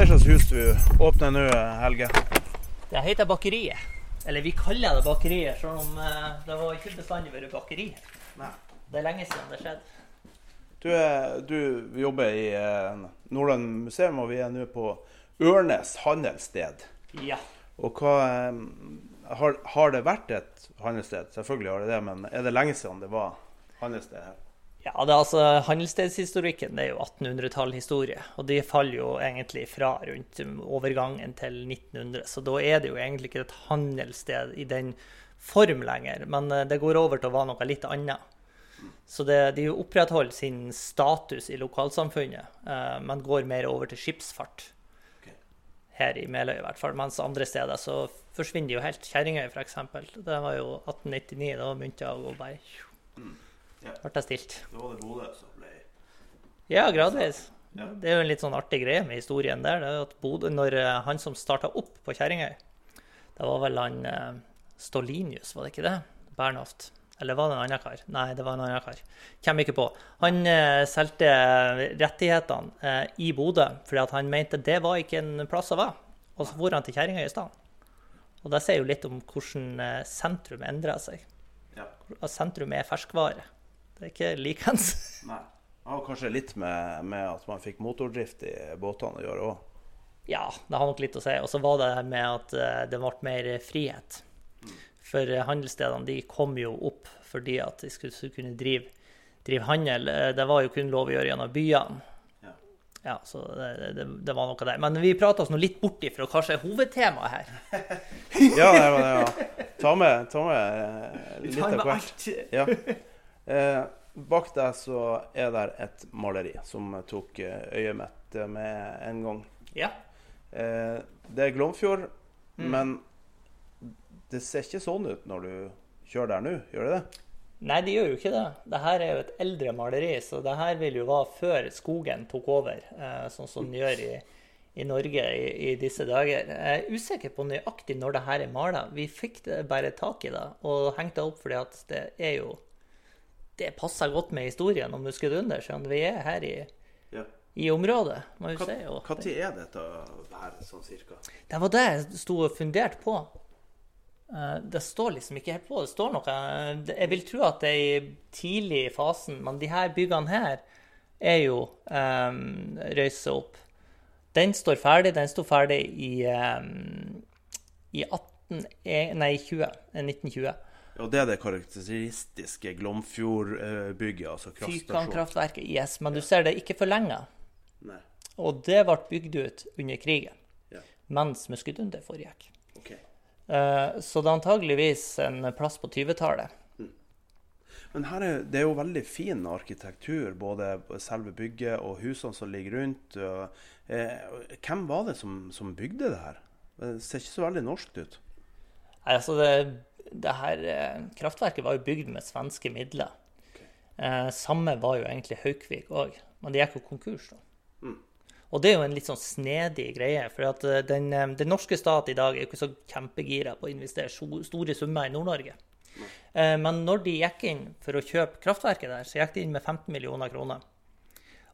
Det slags hus du åpner nå, Helge? Det heter Bakeriet. Eller vi kaller det Bakeriet, selv om eh, det var ikke bestandig vært bakeri. Nei. Det er lenge siden det skjedde. Du, er- du jobber i eh, Nordland museum, og vi er nå på Ørnes handelssted. Ja. Og hva eh, har, har det vært et handelssted? Selvfølgelig har det det, men er det lenge siden det var handelssted her? Ja, det er altså Handelsstedshistorikken det er jo 1800-tallhistorie. Og de faller jo egentlig fra rundt overgangen til 1900. Så da er det jo egentlig ikke et handelssted i den form lenger. Men eh, det går over til å være noe litt annet. Så det, de opprettholder sin status i lokalsamfunnet, eh, men går mer over til skipsfart. Her i Meløy i hvert fall. Mens andre steder så forsvinner de jo helt. Kjerringøy f.eks. Det var jo 1899. Da begynte jeg å gå bare Ja. Ble det stilt. Det var det Bodø som ble Ja, gradvis. Ja. Det er jo en litt sånn artig greie med historien der. det er at Bodø, når eh, Han som starta opp på Kjerringøy, det var vel han eh, Stolinius, var det ikke det? Bernhoft. Eller var det en annen kar? Nei, det var en annen kar. Kommer ikke på. Han eh, solgte rettighetene eh, i Bodø fordi at han mente det var ikke en plass å være. Og så for han til Kjerringøy i stedet. Og det sier jo litt om hvordan eh, sentrum endrer seg. Ja. Sentrum er ferskvare. Det er ikke likens. Nei. Det har kanskje litt med, med at man fikk motordrift i båtene å gjøre òg. Ja, det har nok litt å si. Og så var det med at eh, det ble mer frihet. For eh, handelsstedene de kom jo opp fordi at de skulle, skulle kunne drive, drive handel. Eh, Det var jo kun lov å gjøre gjennom byene. Ja. Ja, så det, det, det var noe der. Men vi prater oss nå litt bort ifra hva som er hovedtemaet her. Ja, det var det. Ja. Ta med, ta med litt av hvert. Ja. Eh, bak deg så er det et maleri som tok eh, øyet mitt med en gang. Ja. Eh, det er Glomfjord, men det ser ikke sånn ut når du kjører der nå, gjør det det? Nei, det gjør jo ikke det. Dette er jo et eldre maleri, så det her vil jo være før skogen tok over, eh, sånn som den gjør i, i Norge i, i disse dager. Jeg er usikker på nøyaktig når det her er mala. Vi fikk det bare tak i det og hengte det opp fordi at det er jo Det passer godt med historien om Muskedunder, siden vi er her i, Ja. i området. må vi si. tid er dette her, sånn cirka? det var det jeg sto og funderte på. Eh, Det står liksom ikke helt på. Det står noe Jeg vil tro at det er i tidlig i fasen, men de her byggene her er jo um, røysa opp. Den står ferdig. Den sto ferdig i, um, i 18, eh, nei, 20, eh, 1920. Og det er det karakteristiske Glomfjord-bygget, altså kraftstasjon. Fyrkantkraftverket, yes. Men du ser det ikke forlenga. Nei, Og det ble bygd ut under krigen, ja, mens Muskedunder foregikk. ok. Eh, Så det er antageligvis en plass på 20-tallet. Men her er, det er jo veldig fin arkitektur, både selve bygget og husene som ligger rundt. Eh, hvem var det som, som bygde det her? Det ser ikke så veldig norskt ut. Altså det, det her eh, kraftverket var jo bygd med svenske midler. Eh, samme var jo egentlig Haukvik òg, men det gikk jo konkurs. da. Og det er jo en litt sånn snedig greie, for at eh, den, den norske stat i dag er jo ikke så kjempegira på å investere store summer i Nord-Norge. Eh, men når de gikk inn for å kjøpe kraftverket der, så gikk de inn med 15 millioner kroner.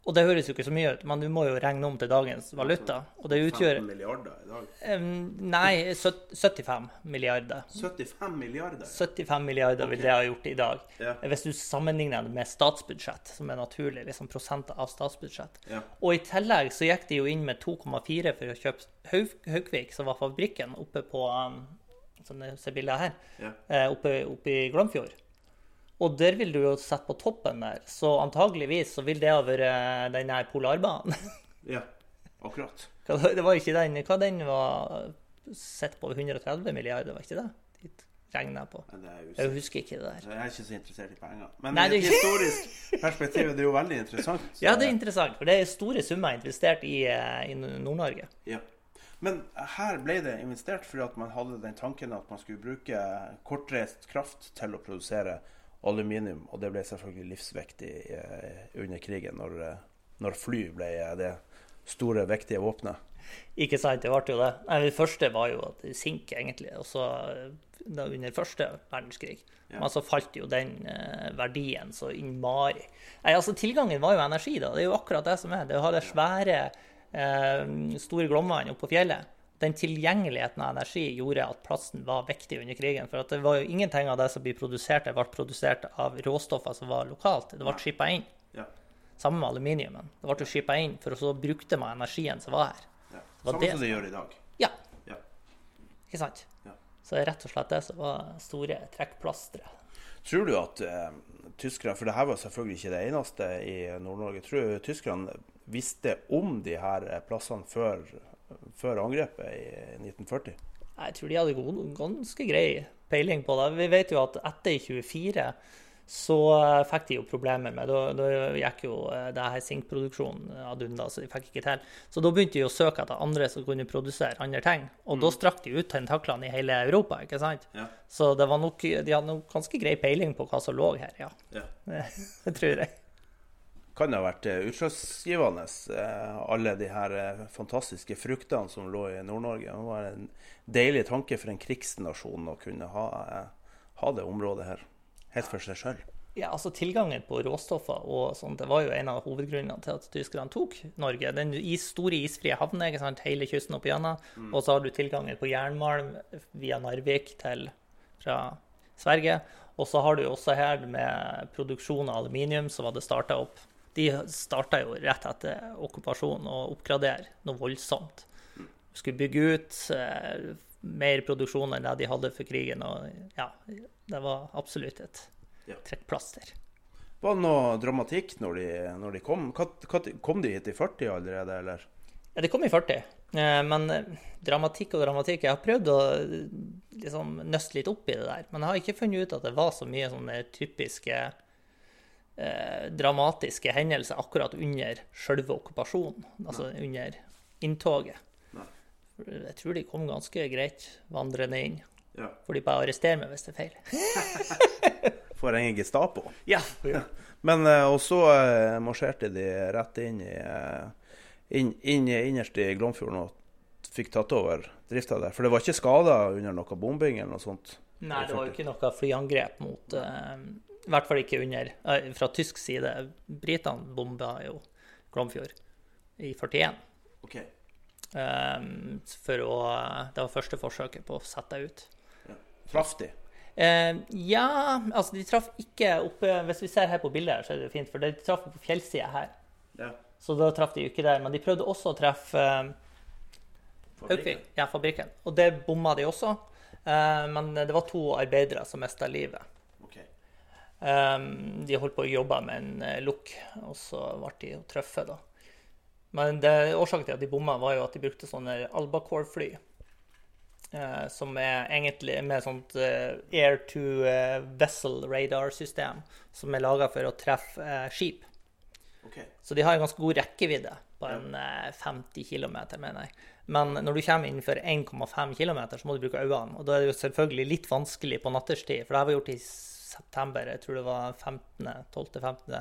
Og det høres jo ikke så mye ut, men du må jo regne om til dagens valuta. Og det utgjør 15 milliarder i dag. Um, Nei, 75 milliarder. 75 milliarder? 75 milliarder vil det ha gjort i dag. Ja. Hvis du sammenligner det med statsbudsjett, som er naturlig, liksom prosenter av statsbudsjett. Ja. Og i tillegg så gikk de jo inn med 2,4 for å kjøpe Haukvik, som var fabrikken oppe på um, som dere ser bildet her. Ja. eh, Oppe, oppe i Glomfjord. Og der vil du jo sette på toppen der, så antageligvis så vil det ha vært eh, den her Polarbanen. Ja, akkurat. Det var ikke den Hva den var sett på 130 milliarder, var ikke det? Dit. regner jeg på. Jeg, jeg husker ikke det der. Jeg er ikke så interessert i penger. Men Nei, i et historisk perspektiv det er jo veldig interessant. Så... Ja, det er interessant, for det er store summer investert i, eh, i Nord-Norge. Ja. Men her ble det investert fordi at man hadde den tanken at man skulle bruke kortreist kraft til å produsere aluminium, og det ble selvfølgelig livsviktig eh, under krigen, når, eh, når fly ble det store, viktige våpenet. Ikke sant, det ble jo det. Nei, det første var jo at sink, egentlig. Og så under første verdenskrig. Ja. Men så falt jo den eh, verdien så innmari. Nei, altså Tilgangen var jo energi, da. Det er jo akkurat det som er. Det å ha det svære, eh, store glommene oppe på fjellet. Den tilgjengeligheten av energi gjorde at plassen var viktig under krigen. For det var jo ingenting av det som ble produsert, det ble produsert av råstoffer som var lokalt. Det ble skippa inn. Ja. Sammen med aluminiumen. Det ble skippa inn, for så brukte man energien som var her. Ja. Samme som det gjør i dag. Ja. ja. Ikke sant? Ja. Så rett og slett det som var store trekkplastre. Tror du at eh, tyskerne, for det her var selvfølgelig ikke det eneste i Nord-Norge, tror du tyskerne visste om de her plassene før, før angrepet i 1940? Jeg tror de hadde god, ganske grei peiling på det. Vi vet jo at etter 24 så eh, fikk de jo problemer med Da, da gikk jo eh, det her sinkproduksjonen ad unna, så de fikk ikke til. Så da begynte de å søke etter andre som kunne produsere andre ting. Og mm. da strakk de ut tentaklene i hele Europa, ikke sant? Ja. Så det var nok, de hadde nok ganske grei peiling på hva som lå her, ja. ja. Det, tror jeg. Kan ha vært eh, utslagsgivende, alle de her fantastiske fruktene som lå i Nord-Norge? Det var en deilig tanke for en krigsnasjon å kunne ha, ha det området her helt for seg sjøl? Ja, altså Tilgangen på råstoffer og sånt, det var jo en av hovedgrunnene til at tyskerne tok Norge. Den is, store isfrie sant? hele kysten opp igjennom. Mm. Og så har du tilgangen på jernmalm via Narvik til fra Sverige. Og så har du også her med produksjon av aluminium, så var det starta opp. De starta jo rett etter okkupasjonen å oppgradere noe voldsomt. Skulle bygge ut eh, mer produksjon enn det de hadde for krigen. Og ja, det var absolutt et trekkplaster. Var det noe dramatikk når de, når de kom? Kom de hit i 40 allerede, eller? Ja, de kom i 40. Eh, men eh, dramatikk og dramatikk Jeg har prøvd å liksom nøste litt opp i det der. Men jeg har ikke funnet ut at det var så mye sånne typiske eh, dramatiske hendelser akkurat under selve okkupasjonen. Altså Nei. under inntoget. Jeg tror de kom ganske greit vandrende inn. Ja. For de bare arresterer meg hvis det er feil. For en Gestapo? Ja. ja. Men uh, Og så uh, marsjerte de rett inn i uh, inn, inn, innerst i Glomfjorden og fikk tatt over drifta der. For det var ikke skader under noe bombing eller noe sånt? Nei, det var jo ikke noe flyangrep mot I hvert fall ikke under Fra tysk side. Britene bomba jo Glomfjord i 41. Okay. Um, for å Det var første forsøket på å sette deg ut. Ja. Traff de? Uh, ja, altså de traff ikke oppe Hvis vi ser her på bildet, her, så er det fint, for de traff på fjellsida her. Ja. Så da traff de jo ikke der. Men de prøvde også å treffe uh, Haukvik, ja, fabrikken. Og det bomma de også. Uh, men det var to arbeidere som mista livet. Um, de holdt på å jobbe med en uh, lukk, og så ble de jo truffet, da. Men det, årsaken til at de bomma, var jo at de brukte sånne Albacore-fly. Eh, som er egentlig med sånt eh, air to eh, vessel radar-system som er laga for å treffe eh, skip. Okay. Så de har en ganske god rekkevidde på en 50 eh, km, mener jeg. Men når du kommer innenfor 1,5 km, så må du bruke øynene. Og da er det jo selvfølgelig litt vanskelig på natterstid, for det har vi gjort i september. Jeg tror det var 15. 12.-15.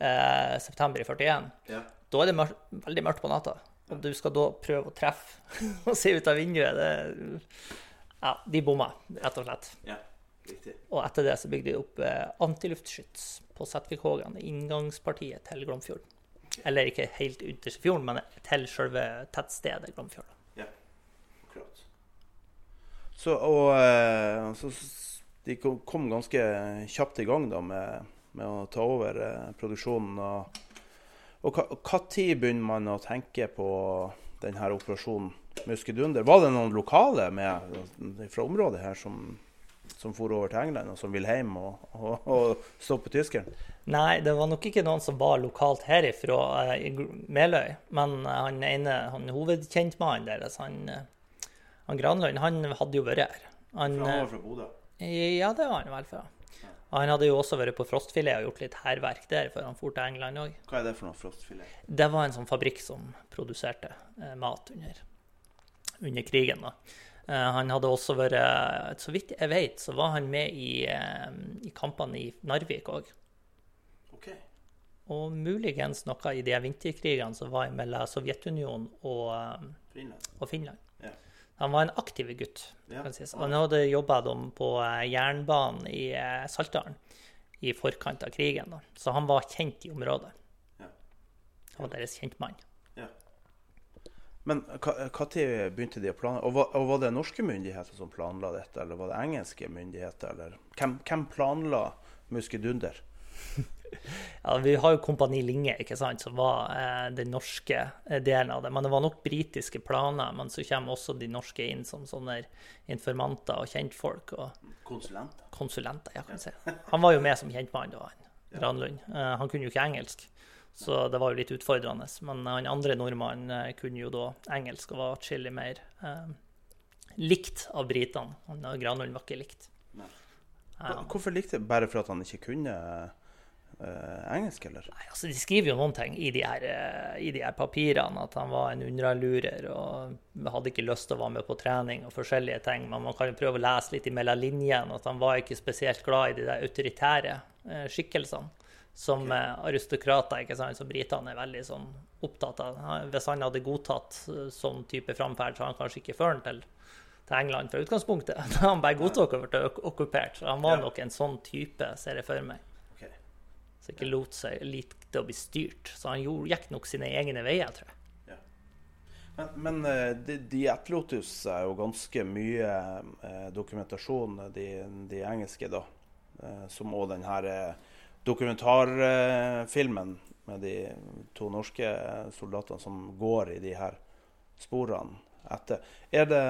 Eh, september i 41. Ja. Da er det mørkt, veldig mørkt på natta. Og du skal da prøve å treffe og se ut av vinduet. Det, ja, de bomma, rett og slett. Ja, riktig. Og etter det så bygde de opp eh, antiluftskyts på Setvikvågan, inngangspartiet til Glomfjorden. Eller ikke helt ytterste fjorden, men til selve tettstedet Glomfjorden. Ja, akkurat. Så, og eh, så de kom ganske kjapt i gang da med, med å ta over eh, produksjonen. og og Når begynner man å tenke på denne operasjonen Muskedunder? Var det noen lokale med, fra området her som, som for over til England, og som vil hjem og, og, og stoppe tyskeren? Nei, det var nok ikke noen som var lokalt herifra, i Meløy. Men uh, han ene, han hovedkjentmannen deres, han, uh, han Granlund, han hadde jo vært her. Han, fra, han var fra Bodø? Ja, det var han vel fra. Han hadde jo også vært på Frostfilet og gjort litt hærverk der før han for til England òg. Hva er det for noe frostfilet? Det var en sånn fabrikk som produserte eh, mat under, under krigen. da. Eh, han hadde også vært Så vidt jeg vet, så var han med i, eh, i kampene i Narvik òg. Ok. Og muligens noe i de vinterkrigene som var mellom Sovjetunionen og, eh, Finland. og Finland. Ja. Han var en aktiv gutt. Ja. sies. Han hadde jobba på eh, jernbanen i eh, Saltdalen i forkant av krigen. Da. Så han var kjent i området. Ja. Han var deres kjentmann. Ja. Men når begynte de å planlegge? Og, og var det norske myndigheter som planla dette, eller var det engelske myndigheter? Eller hvem, hvem planla Muskedunder? Ja, vi har jo Kompani Linge, ikke sant, som var eh, den norske eh, delen av det. Men det var nok britiske planer. Men så kommer også de norske inn som sånne informanter og kjentfolk og Konsulenter? konsulenter. jeg kan si. Han var jo med som kjentmann da, han Granlund. Eh, han kunne jo ikke engelsk, så det var jo litt utfordrende. Men han andre nordmannen eh, kunne jo da engelsk og var atskillig mer eh, likt av britene. Eh, Granlund var ikke likt. Hvor- Hvorfor likte Bare for at han ikke kunne eh, engelsk, eller? Nei, altså De skriver jo noen ting i de, her, eh, i de her papirene, at han var en UNRWA-lurer og hadde ikke lyst til å være med på trening og forskjellige ting. Men man kan jo prøve å lese litt imellom linjene at han var ikke spesielt glad i de der autoritære eh, skikkelsene. Som okay. aristokrater, ikke sant, som britene er veldig sånn opptatt av. Hvis han hadde godtatt eh, sånn type framferd, så hadde han kanskje ikke ført den til, til England fra utgangspunktet. Han bare godtok å bli okkupert. Han var nok en sånn type, ser jeg for meg Som ikke lot seg likte å bli styrt. Så han gjorde, gikk nok sine egne veier, tror jeg. Men, men eh, de, de etterlot seg jo ganske mye eh, dokumentasjon, de, de engelske, da. Eh, som òg den her eh, dokumentarfilmen med de to norske soldatene som går i de her sporene etter. Er det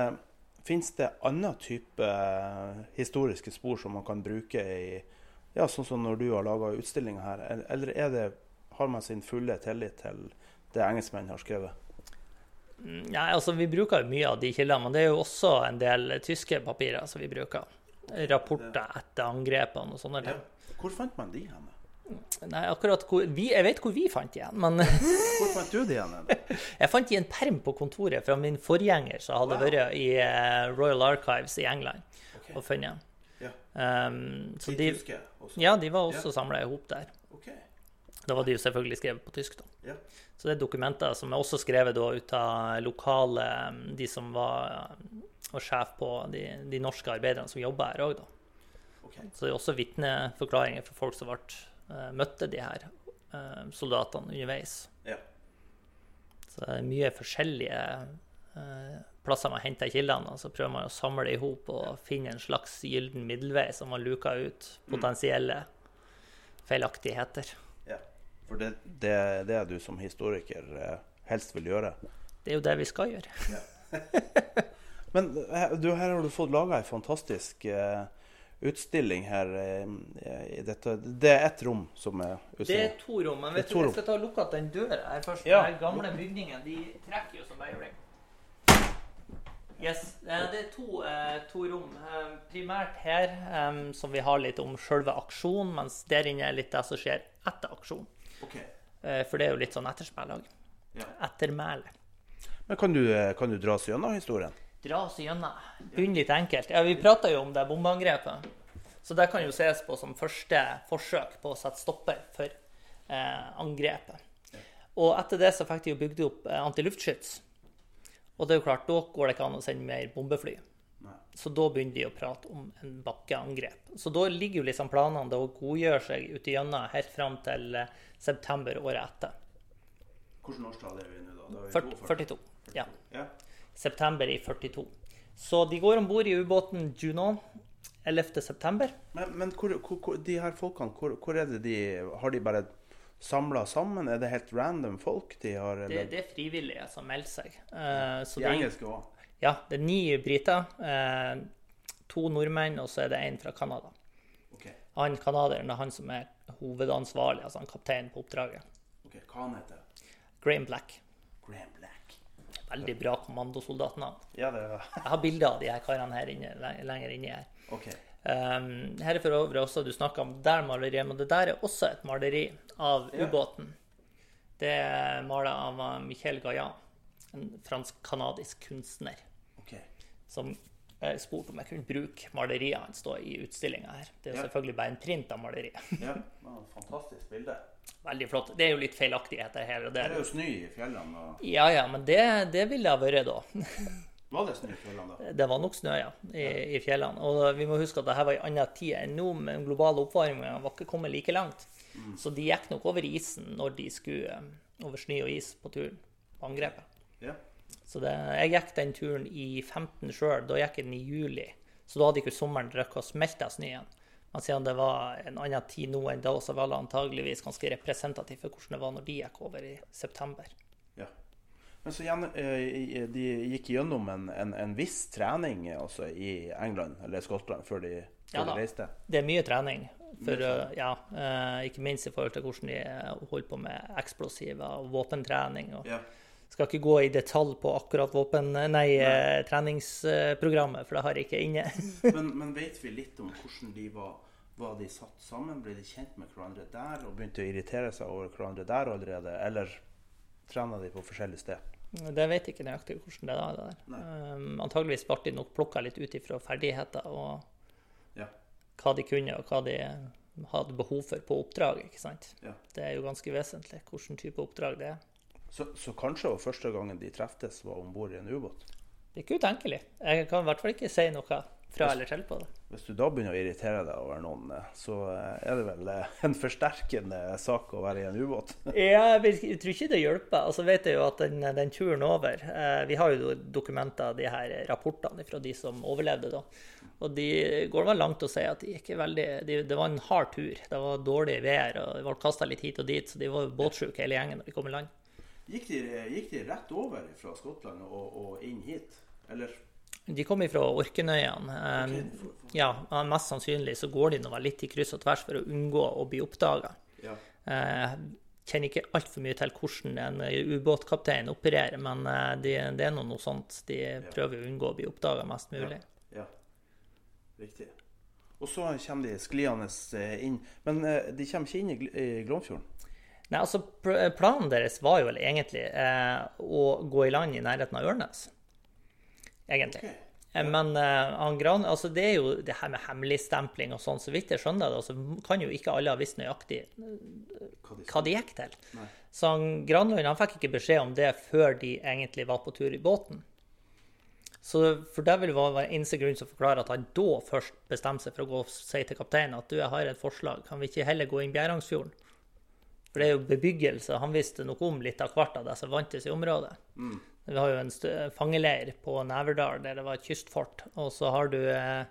Fins det annen type eh, historiske spor som man kan bruke i ja, sånn som når du har laga utstillinger her, eller- er det, har man sin fulle tillit til det engelskmenn har skrevet? Mm, Nei, altså Vi bruker jo mye av de kildene, men det er jo også en del tyske papirer som vi bruker. Rapporter etter angrepene og sånne ting. Hvor fant man de henne? Nei, akkurat hvor, vi, Jeg vet hvor vi fant igjen, men Hvor fant du de henne? jeg fant i en perm på kontoret fra min forgjenger som hadde Wow. vært i eh, Royal Archives i England Okay. og funnet. Ja. Um, så De tyske også? ja, de var også samla i hop der. Okay. Da var de jo selvfølgelig skrevet på tysk. da. Ja. Så det er dokumenter som er også skrevet da ut av lokale De som var, var sjef på de, de norske arbeiderne som jobba her òg, da. Okay. Så det er også vitneforklaringer fra folk som ble, eh, møtte de her soldatene underveis. Ja. Så det er mye forskjellige plasser man henter kildene, og så prøver man å samle i hop og finne en slags gylden middelvei som man luker ut potensielle feilaktigheter. ja. For det, det er det du som historiker eh, helst vil gjøre. Det er jo det vi skal gjøre. Men eh, du, her har du fått laga ei fantastisk eh, utstilling her. eh, i dette. Det er ett rom som er Det er to rom, men er vet du, jeg skal ta og lukke igjen den døra her først. Ja. Den gamle bygningen de trekker jo som bare juling. Yes, eh, Det er to, eh, to rom. Eh, Primært her, som vi har litt om selve aksjonen, mens der inne er litt det som skjer etter aksjonen. Ok. Eh, For det er jo litt sånn etterspill òg. Ja. Ettermæle. Men kan du, eh, kan du dra oss gjennom historien? Dra oss gjennom. Begynn litt enkelt. Ja, Vi prata jo om det bombeangrepet. Så det kan jo ses på som første forsøk på å sette stopper for eh, angrepet. Og etter det så fikk de jo bygd opp eh, antiluftskyts. Og det er jo klart, da går det ikke an å sende mer bombefly. Så da begynner de å prate om en bakkeangrep. Så da ligger jo liksom planene til å godgjøre seg ute gjennom helt fram til eh, september året etter. Hvilket årstall er vi nå, da? da er vi 40, 42. Ja. Ja. September i 42. Så de går om bord i ubåten Juno 11. september. Men, men hvor, hvor, hvor, de her folkene, hvor, hvor er det de Har de bare samla sammen? Er det helt random folk de har? Det, Eller? det er frivillige som melder seg. Uh, så de engelske òg? ja, det er ni briter, Uh, to nordmenn, og så er det en fra Canada. Okay. Han canadieren er han som er hovedansvarlig, altså han kaptein på oppdraget. Okay, Hva han heter Graham Black. Graham Black. Veldig bra kommandosoldatnavn. Ja, det er Jeg har bilder av de her karene her inne, le- lenger inni her. OK. Um, her er for øvrig også du snakka om der maleriet, men det der er også et maleri av ja. ubåten. Det er mala av Michael Gaillan, en fransk-canadisk kunstner. Okay. Som jeg spurte om jeg kunne bruke maleriet hans i utstillinga her. Det er ja. selvfølgelig bare en print av maleriet. ja, Fantastisk bilde. Veldig flott. Det er jo litt feilaktigheter her og der. Det er jo snø i fjellene. Og... Ja ja, men det, det ville det ha vært da. Var det snø i fjellene da? Det var nok snø, ja, i, i fjellene. Og vi må huske at dette var i annen tid enn nå, med den globale oppvarminga var ikke kommet like langt. Mm. Så de gikk nok over isen når de skulle eh, over snø og is på turen, på angrepet. Ja. Så det, jeg gikk den turen i 15 sjøl. Da gikk jeg den i juli. Så da hadde ikke sommeren rukket å smelte snøen. Men siden det var en annen tid nå enn da, så var det antageligvis ganske representativt for hvordan det var når de gikk over i september. Men så igjen, eh, de gikk gjennom en, en, en viss trening også i England eller Skottland før de, før ja, de reiste? Det er mye trening. For, ja, eh, ikke minst i forhold til hvordan de holder på med eksplosiver og våpentrening. Og ja. Skal ikke gå i detalj på akkurat våpen, nei, nei. Eh, treningsprogrammet, for det har jeg ikke inne. men, men vet vi litt om hvordan de var? Var de satt sammen? Ble de kjent med hverandre der og begynte å irritere seg over hverandre der allerede? Eller trener de på forskjellige steder? Det vet jeg ikke nøyaktig hvordan det er. Der. Um, antageligvis ble de nok plukka litt ut ifra ferdigheter og ja. hva de kunne, og hva de hadde behov for på oppdrag. ikke sant? Ja. Det er jo ganske vesentlig hvilken type oppdrag det er. Så, så kanskje første gangen de treftes, var om bord i en ubåt? Det er ikke utenkelig. Jeg kan i hvert fall ikke si noe fra eller til på det. Hvis du da begynner å irritere deg over noen, eh, så eh, er det vel eh, en forsterkende sak å være i en ubåt? ja, jeg tror ikke det hjelper. og Altså vet jeg jo at den, den turen over Vi har jo dokumenter av de her rapportene fra de som overlevde da. Og de går vel langt å si at de gikk veldig, de, det var en hard tur. Det var dårlig vær, og de ble kasta litt hit og dit, så de var båtsjuke hele gjengen når de kom i land. Gikk de, gikk de rett over fra Skottland og, og inn hit, eller? De kommer fra Orknøyene. Okay. Ja, mest sannsynlig så går de nå litt i kryss og tvers for å unngå å bli oppdaga. Ja. Uh, kjenner ikke altfor mye til hvordan en ubåtkaptein opererer, men uh, det, det er noe sånt. De prøver å unngå å bli oppdaga mest mulig. Ja. ja. Riktig. Og så kommer de skliende eh, inn. Men de kommer ikke inn i Glomfjorden? Nei, altså Planen deres var jo vel egentlig eh, å gå i land i nærheten av Ørnes egentlig. Okay. Ja. Men uh, han Gran, altså det er jo det her med hemmeligstempling og sånn, så vidt jeg skjønner det, så kan jo ikke alle ha visst nøyaktig hva de gikk til. Nei. Så han Granlund han fikk ikke beskjed om det før de egentlig var på tur i båten. Så for det vil være eneste grunn som forklarer at han da først bestemte seg for å gå og si til kapteinen at du, jeg har et forslag, kan vi ikke heller gå inn Bjerangsfjorden? For det er jo bebyggelse, han visste noe om litt av hvert av det som vantes i området. Mm. Vi har jo en fangeleir på Neverdal der det var et kystfort. Og så har du eh,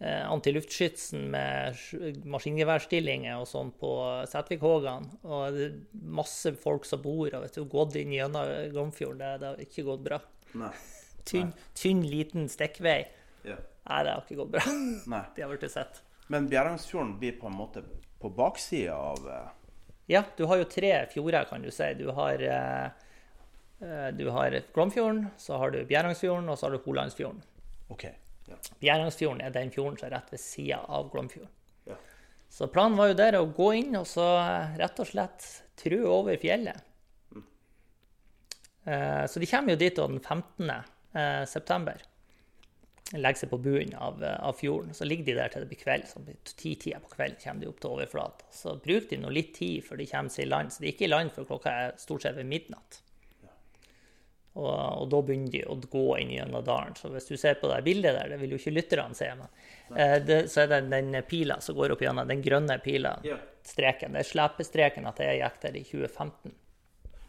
eh antiluftskytsen med maskingeværstillinger og sånn på Setvikhågan. Og det er masse folk som bor og vet du, gått inn gjennom Glomfjorden. Det, det, har ikke gått bra. Nei. Tynn, tynn, liten stikkvei. Ja. Nei, det har ikke gått bra. Nei. De har blitt sett. Men Bjerangsfjorden blir på en måte på baksida av eh... Ja, du har jo tre fjorder, kan du si. Du har eh, Eh, du har Glomfjorden, så har du Bjerangsfjorden, og så har du Holandsfjorden. Okay. Ja. Bjerangsfjorden er den fjorden som er rett ved sida av Glomfjorden. Ja. Så planen var jo der å gå inn og så rett og slett trø over fjellet. Mm. Eh, så de kommer jo dit den 15. Eh, september. Legger seg på bunnen av, av, fjorden. Så ligger de der til det blir kveld. Så ti-tida på kvelden kommer de opp til overflata. Så bruker de nå litt tid før de kommer seg i land. Så de er ikke i land før klokka er stort sett ved midnatt. Og, og, da begynner de å gå inn gjennom dalen. Så hvis du ser på det bildet der, det vil jo ikke lytterne se, men eh, det, så er det den pila som går opp gjennom, den grønne pila, ja. streken. Det er slepestreken at jeg gikk der i 2015.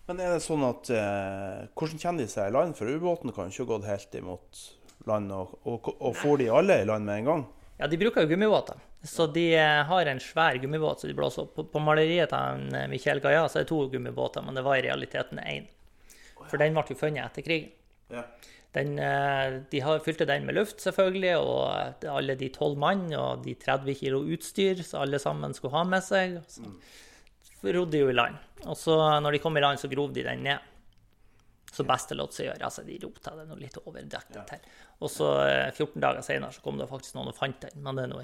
Men er det sånn at eh, Hvordan de seg i land? For ubåten kan ikke ha gått helt imot land, og, og, og får de alle i land med en gang? Ja, de bruker jo gummibåter. Så de eh, har en svær gummibåt så de blåser opp. På, på maleriet til eh, Michael Gaia så er det to gummibåter, men det var i realiteten én. For den ble jo funnet etter krigen. Ja. Den, eh, de fylte den med luft, selvfølgelig, og alle de tolv mann og de 30 kilo utstyr som alle sammen skulle ha med seg. Så mm. rodde de jo i land. Og så når de kom i land, så grov de den ned. Så beste lot seg gjøre. Altså, de rota det noe litt overdekket ja. til. Og så 14 eh, dager senere så kom det faktisk noen og fant den, men det er nå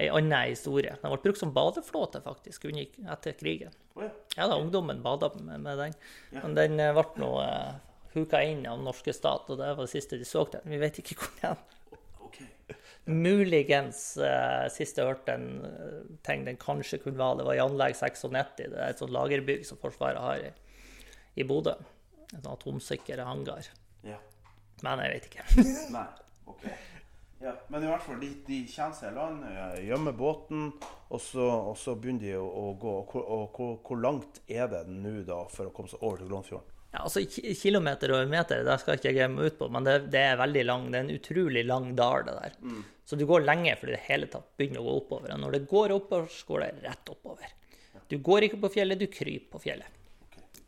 ei anna historie. Den ble brukt som badeflåte faktisk etter krigen. Oh, ja. ja da, ungdommen bada med, med den. Ja. Men den ble nå uh, huka inn av den norske stat, og det var det siste de så den. Vi vet ikke hvor den er. Muligens uh, sist jeg hørte en uh, ting den kanskje kunne være, det var i anlegg 96. Det er et sånt lagerbygg som Forsvaret har i, i Bodø. En sånn atomsikker hangar. Ja. Men jeg vet ikke. Nei, ok. Ja, men i hvert fall, de, de kommer seg i land, eh, gjemmer båten, og så, og så, begynner de å, å gå. Og, og, og, hvor langt er det nå da for å komme seg over til Glomfjorden? Ja, altså Kilometer og meter det skal ikke jeg ikke meg ut på, men det, det, er veldig lang, det er en utrolig lang dal. det der. Mm. Så du går lenge før det hele tatt begynner å gå oppover. Og når det går oppover, så går det rett oppover. Du går ikke på fjellet, du kryper på fjellet.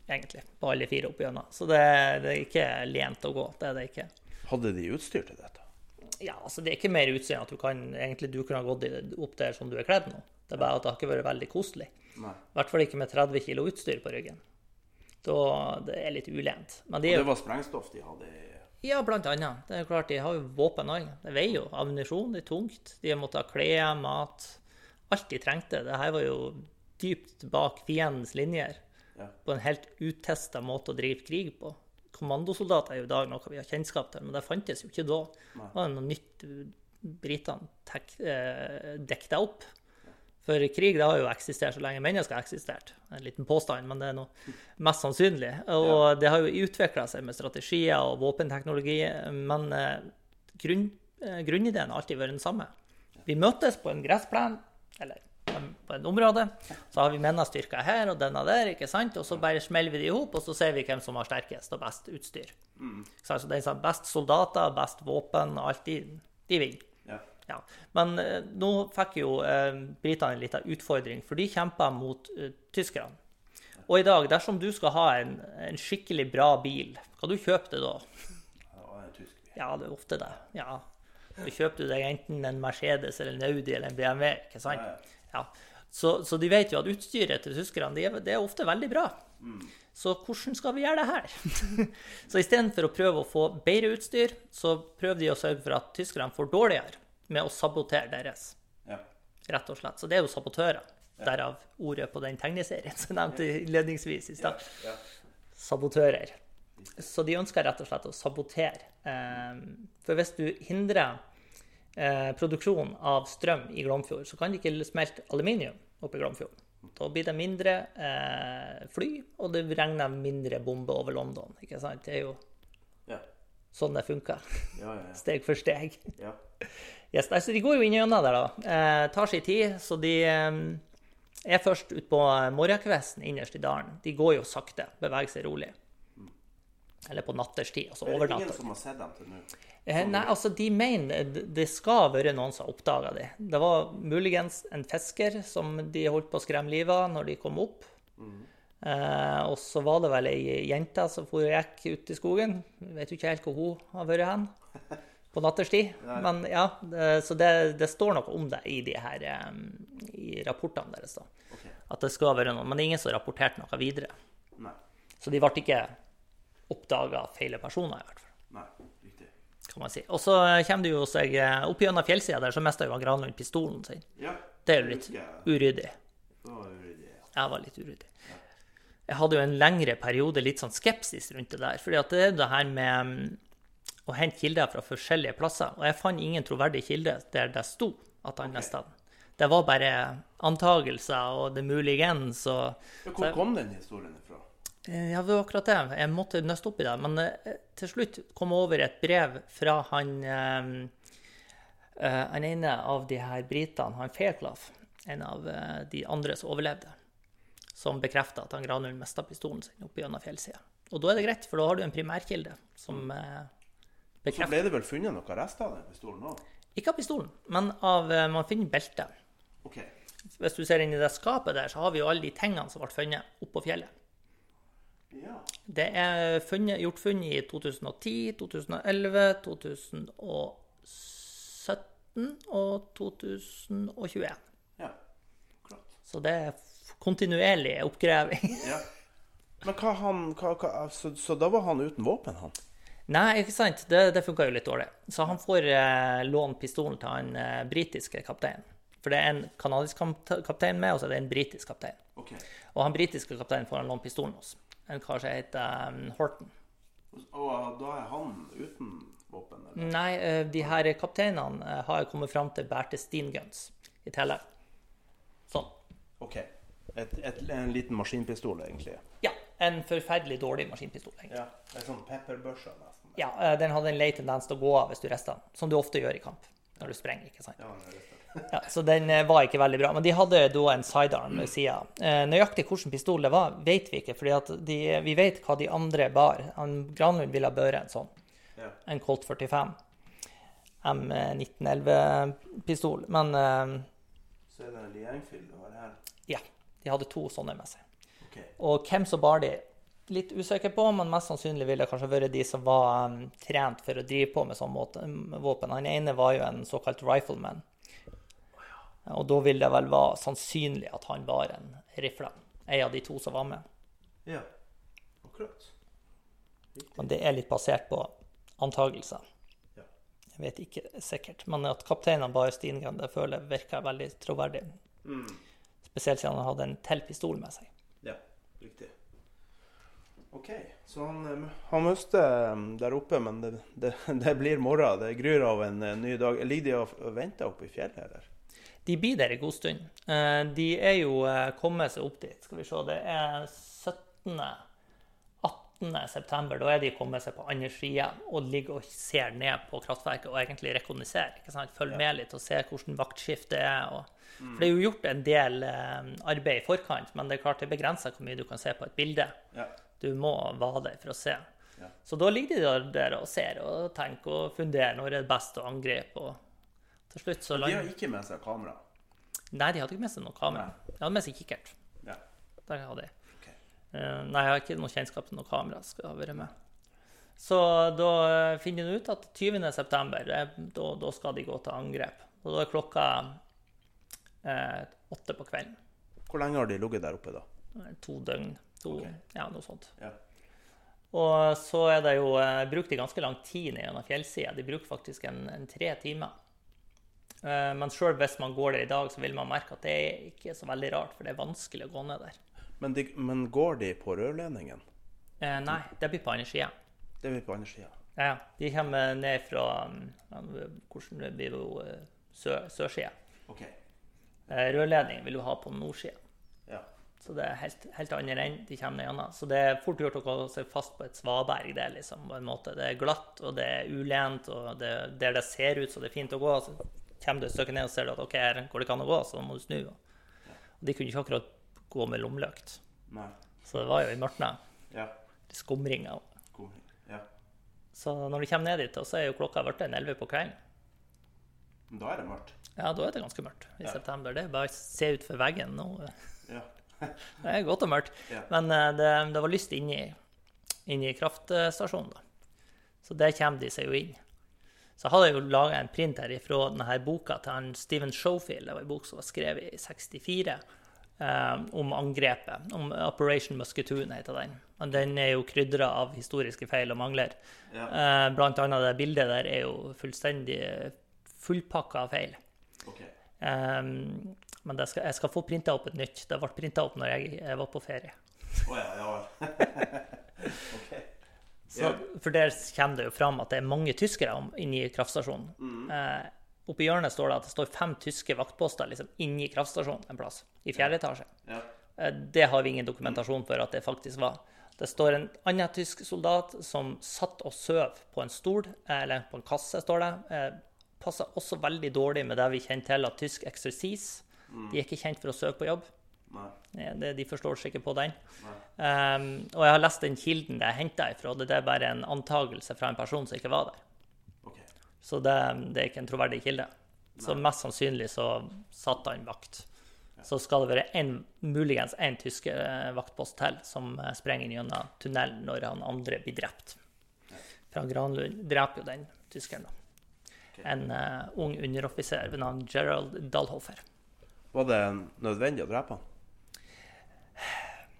Egentlig. På alle fire opp igjennom. Så det, det, er ikke lent å gå. Det er det ikke. Hadde de utstyr til dette? Ja, altså det er ikke mer utseende at du kan egentlig du kunne ha gått opp der som du er kledd nå. Det er bare at det har ikke vært veldig koselig. I hvert fall ikke med 30 kilo utstyr på ryggen. Da det er litt ulent. Men de, og det var sprengstoff de hadde? Ja, blant annet. Det er klart, De har jo våpen òg. Det veier jo ammunisjon, det er tungt. De har måttet ha klær, mat. Alt de trengte. Det her var jo dypt bak fiendens linjer. Ja. På en helt utesta måte å drive krig på. Kommandosoldater er jo i dag noe vi har kjennskap til, men det fantes jo ikke da. Det var noe nytt britene eh, dekket opp. For krig det har jo eksistert så lenge mennesker har eksistert. En liten påstand, men det er noe mest sannsynlig. Og det har jo utvikla seg med strategier og våpenteknologi, men eh, grunn, eh, grunnideen har alltid vært den samme. Vi møtes på en gressplen, eller på en område. Så har vi mennestyrker her og denne der, ikke sant? og så bare smeller vi de i hop, og så ser vi hvem som har sterkest og best utstyr. Mm. Så altså, den som har best soldater, best våpen, og alt, de, de vinner. Ja. Men eh, nå fikk jo eh, britene en liten utfordring, for de kjempa mot eh, tyskerne. Og i dag, dersom du skal ha en, en skikkelig bra bil, hva du kjøper du da? Ja, det er ofte det. Ja. Så kjøper du deg enten en Mercedes eller en Audi eller en BMW. ikke sant? Ja. Så, så de vet jo at utstyret til tyskerne det er, det er ofte veldig bra. Mm. Så hvordan skal vi gjøre det her? så istedenfor å prøve å få bedre utstyr, så prøver de å sørge for at tyskerne får dårligere med å sabotere deres. Ja. Rett og slett. Så det er jo sabotører. Ja. Derav ordet på den tegneserien som jeg nevnte innledningsvis i stad. Ja. Sabotører. Så de ønsker rett og slett å sabotere. Eh, for hvis du hindrer eh, produksjon av strøm i Glomfjord, så kan de ikke smelte aluminium oppe i Glomfjord. Da blir det mindre eh, fly, og det regner mindre bomber over London. ikke sant? Det er jo sånn det funker. Steg for steg. Yes, altså, de går jo inn gjennom der, da. Eh, tar sin tid, så de eh, er først utpå morgenkvisten innerst i dalen. De går jo sakte, beveger seg rolig. Eller på natterstid. altså over natta. Det ingen som har sett dem til nå? Eh, nei, altså de mener det skal være noen som har oppdaga dem. Det var muligens en fisker som de holdt på å skremme livet av når de kom opp. Mm. Eh, og så var det vel ei jente som for gikk ut i skogen. Jeg vet jo ikke helt hvor hun har vært hen. på natterstid. Men ja, Så det, det, står noe om det i de her i rapportene deres. da. Okay. At det skal være noe, Men det er ingen som har rapportert noe videre. Nei. Så de ble ikke oppdaga feile personer, i hvert fall. Nei, riktig. Kan man si. Og så kommer det jo seg eh, opp gjennom fjellsida der, så mista jo Granlund pistolen sin. Ja, det er jo litt uryddig. Ja. Jeg var litt uryddig. Jeg hadde jo en lengre periode litt sånn skepsis rundt det der. fordi at det er det her med å hente kilder fra forskjellige plasser. Og jeg fant ingen troverdig kilde der det sto at han mista den. Det var bare antagelser og det muligens. Og, Hvor kom den historien fra? Eh, ja, det var akkurat det. Jeg måtte nøste opp i det. Men uh, til slutt kom jeg over et brev fra han uh, Han ene av de her britene, han Fairclough, en av de andre som overlevde, som bekrefta at han Granulf mista pistolen sin oppe gjennom fjellsida. Og da er det greit, for da har du en primærkilde som bekrefter. Så ble det vel funnet noen rester av den pistolen òg? Ikke av pistolen, men av eh, Man finner beltet. Okay. Hvis du ser inn i det skapet der, så har vi jo alle de tingene som ble funnet oppå fjellet. Ja. Det er funnet, gjort funn i 2010, 2011, 2017 og 2021. Ja, klart. Så det er kontinuerlig oppgraving. ja. Men hva han, hva, hva, så, så da var han uten våpen, han? Nei, ikke sant. Det, det funka jo litt dårlig. Så han får eh, låne pistolen til han eh, britiske kapteinen. For det er en canadisk kaptein med, og så er det en britisk kaptein. Okay. Og han britiske kapteinen får han låne pistolen hos. En kar som heter um, Horton. Og da er han uten våpen? Eller? Nei, eh, de her kapteinene har har kommet fram til bærte steamguns i tillegg. Sånn. OK. Et, et, en liten maskinpistol, egentlig? Ja. En forferdelig dårlig maskinpistol. egentlig. Ja, En sånn pepperbørse, nesten? Ja, eh, den hadde en lei tendens til å gå av hvis du rista den, som du ofte gjør i kamp når du sprenger. ikke sant? Ja, ja, så den var ikke veldig bra. Men de hadde da en sidearm ved sida. Nøyaktig hvilken pistol det var, vet vi ikke. fordi vi vet hva de andre bar. Granlund ville ha børe en sånn. Ja. En Colt 45. M1911-pistol. Men Så er det det har her? Ja. De hadde to sånne med seg. Okay. Og hvem som bar de, litt usikker på, men mest sannsynlig ville det kanskje vært de som var um, trent for å drive på med sånn våpen. Han ene var jo en såkalt rifleman. Og da vil det vel være sannsynlig at han var en rifle. En av de to som var med. Ja, akkurat. Riktig. Men det er litt basert på antagelser. Ja. Jeg vet ikke sikkert. Men at kapteinen bare Stingan, det føler jeg virker veldig troverdig. Mm. Spesielt siden han hadde en til pistol med seg. Ja, riktig. OK. Så han, eh, han mister eh, der oppe, men det, det, det blir morgen. Det gryr av en eh, ny dag. Ligger de og venter oppe i fjellet, eller? De blir der en god stund. Eh, de er jo eh, kommet seg opp dit. Skal vi se, det er 17. 18. september. Da er de kommet seg på andre sida og ligger og ser ned på kraftverket og egentlig rekognoserer. Følger med litt og ser hvordan vaktskiftet er. Og, for det er jo gjort en del eh, arbeid i forkant, men det er klart det begrenser hvor mye du kan se på et bilde. Du må være der for å se. Så da ligger de der og ser og tenker og funderer når det er best å angripe. og til slutt så De har ikke med seg kamera? Nei, de hadde ikke med seg noe kamera. De hadde med seg kikkert. Ja. Der hadde jeg. Okay. Uh, nei, jeg har ikke noe kjennskap til noe kamera. skal ha vært med. Så da finner de ut at 20.9. Da, da skal de gå til angrep. Og da er klokka eh, åtte på kvelden. Hvor lenge har de ligget der oppe, da? To døgn. To, okay. Ja, noe sånt. Ja. Og så er det jo eh, brukt de ganske lang tid ned gjennom fjellsida. De bruker faktisk en, en tre timer. Eh, men sjøl hvis man går der i dag, så vil man merke at det er ikke så veldig rart, for det er vanskelig å gå ned der. Men, de, men går de på rørledningen? Eh, nei, det blir på andre sida. Det blir på andre sida? Ja, de kommer ned fra Hvordan det blir jo sø, sørsida. Okay. Eh, rørledningen vil du ha på nordsida. Ja. Så det er helt, helt andre enn de kommer gjennom. Så det er fort gjort å gå seg fast på et svaberg. Det, liksom, på en måte. det er glatt, og det er ulent, og det, der det ser ut så det er fint å gå. Så kommer du et stykke ned og ser at ok, her går det ikke an å gå, så må du snu. Og de kunne ikke akkurat gå med lommelykt. Så det var jo i mørket. Ja. Skumringer. Skumring. Ja. Så når de kommer ned dit, så er jo klokka blitt 11 på kvelden. Da er det mørkt? Ja, da er det ganske mørkt i ja. september. Det er bare å se utfor veggen nå. Ja. det er godt og mørkt. Ja. Men eh, det, det, var lyst inni, inni kraftstasjonen, da. Så der kommer de seg jo inn. Så hadde jeg jo laga en print her ifra denne boka til han Steven Schofield. Det var en bok som var skrevet i 64 um, om angrepet. Om Operation Musketoon heter den. Men den er jo krydra av historiske feil og mangler. Ja. Uh, blant annet det bildet der er jo fullstendig fullpakka av feil. Okay. Um, men skal, jeg skal få printa opp et nytt. Det ble printa opp når jeg, jeg var på ferie. Oh, ja, ja. Så, for der kommer det jo fram at det er mange tyskere inni kraftstasjonen. Mm. Eh, Oppi hjørnet står det at det står fem tyske vaktposter liksom, inni kraftstasjonen en plass, i fjerde etasje. Ja. Eh, det har vi ingen dokumentasjon for at det faktisk var. Det står en annen tysk soldat som satt og søv på en stol, eh, eller på en kasse, står det. Eh, Passa også veldig dårlig med det vi kjenner til av tysk eksersis. Mm. De er ikke kjent for å søke på jobb. Det, de forstår seg ikke på den. Um, og jeg har lest den kilden det er henta ifra. Det er bare en antagelse fra en person som ikke var der. Okay. Så det, det, er ikke en troverdig kilde. Nei. Så mest sannsynlig så satt han vakt. Ja. Så skal det være en, muligens én tysk eh, vaktpost til som eh, sprenger gjennom tunnelen når han andre blir drept. Ja. Fra Granlund dreper jo den tyskeren, da. Okay. En uh, ung underoffiser ved navn Gerald Dalhofer. Var det nødvendig å drepe han?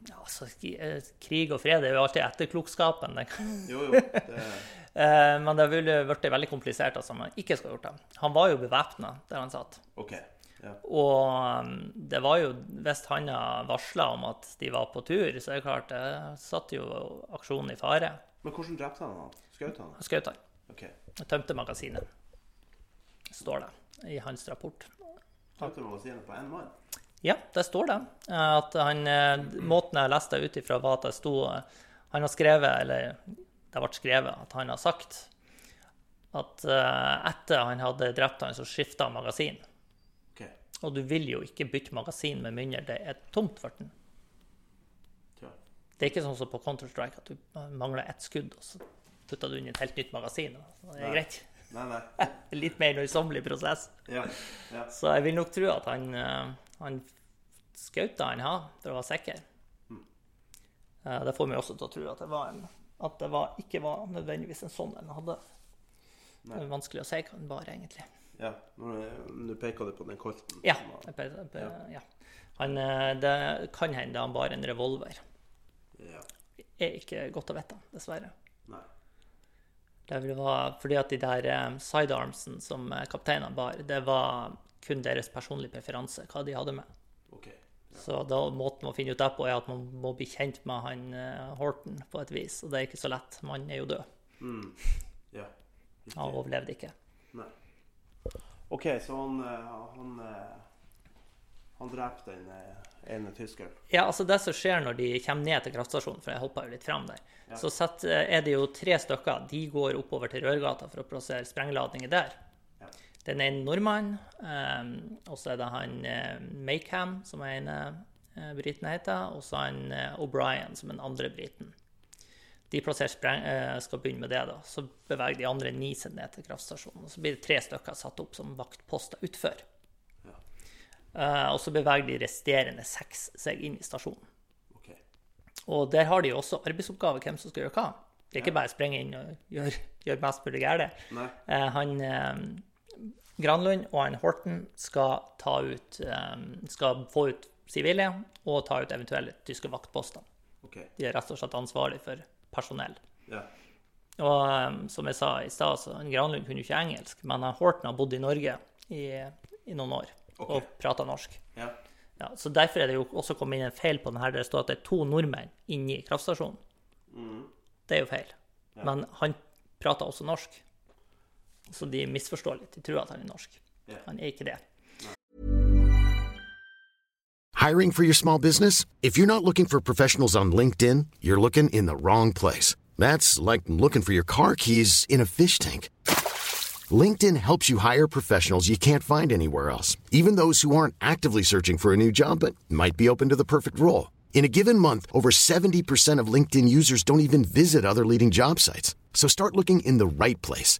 Ja, altså, eh, krig og fred er jo alltid etterklokskapen. jo, jo, det... Eh, men det ville blitt veldig komplisert altså, om han ikke skulle gjort det. Han var jo bevæpna der han satt. Okay. Ja. Og um, det var jo Hvis han varsla om at de var på tur, så er det klart det satte jo aksjonen i fare. Men hvordan drepte han han? Skjøt han? Skjøt han. Okay. Tømte magasinet, står det i hans rapport. Tømte magasinet på én mann? Ja, det står det. At han, eh, måten jeg leste ut ifra, var at det sto Han har skrevet, eller det ble skrevet, at han har sagt at uh, etter han hadde drept han, så skifta han magasin. Okay. Og du vil jo ikke bytte magasin med mindre det er tomt for den. Ja. Det er ikke sånn som på Counter-Strike, at du mangler ett skudd, og så putter du inn et helt nytt magasin. Og det er nei. greit. Nei, nei. Litt mer nøysommelig prosess. Ja. Ja. Så jeg vil nok tro at han, han skjøt da han her, for å være sikker. Mm. Uh, det får meg også til å tro at det, var en, at det var, ikke var nødvendigvis en sånn en hadde. Det er vanskelig å si hva den var, egentlig. Ja, når du peker det på den kolten? Ja. Peker, ja. ja. Han, eh, det kan hende han bar en revolver. Ja. Det er ikke godt å vite, dessverre. Nei. Det var fordi at de der sidearmsene sidearmsen som kapteinene bar, det var kun deres personlige preferanse, hva de hadde med. Okay. Ja. Så da, måten å finne ut det på er at man må bli kjent med han uh, Horton på et vis. Og det er ikke så lett. Man er jo død. Mm. Ja. Han overlevde ikke. Nei. OK, så han, eh, han, eh, han drepte den ene tyskeren? Ja, altså det som skjer når de kommer ned til kraftstasjonen, for jeg hoppa jo litt fram der, ja. så er det jo tre stykker. De går oppover til Rørgata for å plassere sprengladninger der. Ja. Den ene nordmann, um, og så er det han uh, Maycam, som er ene uh, briten heter, og så han uh, O'Brien, som er den andre briten de spreng, eh, skal begynne med det, da, så beveger de andre ni seg ned til kraftstasjonen. og Så blir det tre stykker satt opp som vaktposter utfor. Ja. Uh, og så beveger de resterende seks seg inn i stasjonen. Okay. Og der har de jo også arbeidsoppgave hvem som skal gjøre hva. Det er ikke bare å sprenge inn og gjøre, gjøre mest mulig galt. Uh, han uh, Granlund og han Horten skal, ta ut, skal få ut sivile og ta ut eventuelle tyske vaktposter. Okay. De er rett og slett ansvarlig for personell. Yeah. Og um, som jeg sa i stad, så Granlund kunne ikke engelsk, men Horten har bodd i Norge i, i noen år okay. og prata norsk. Yeah. Ja, så Derfor er det jo også kommet inn en feil på den her, der det står at det er to nordmenn inni kraftstasjonen. Mm. Det er jo feil. Men han prater også norsk. Så de misforstår litt. De tror at han er norsk. Han er ikke det. Hiring for your small business? If you're not looking for professionals on LinkedIn, you're looking in the wrong place. That's like looking for your car keys in a fish tank. LinkedIn helps you hire professionals you can't find anywhere else, even those who aren't actively searching for a new job but might be open to the perfect role. In a given month, over 70% of LinkedIn users don't even visit other leading job sites. So start looking in the right place.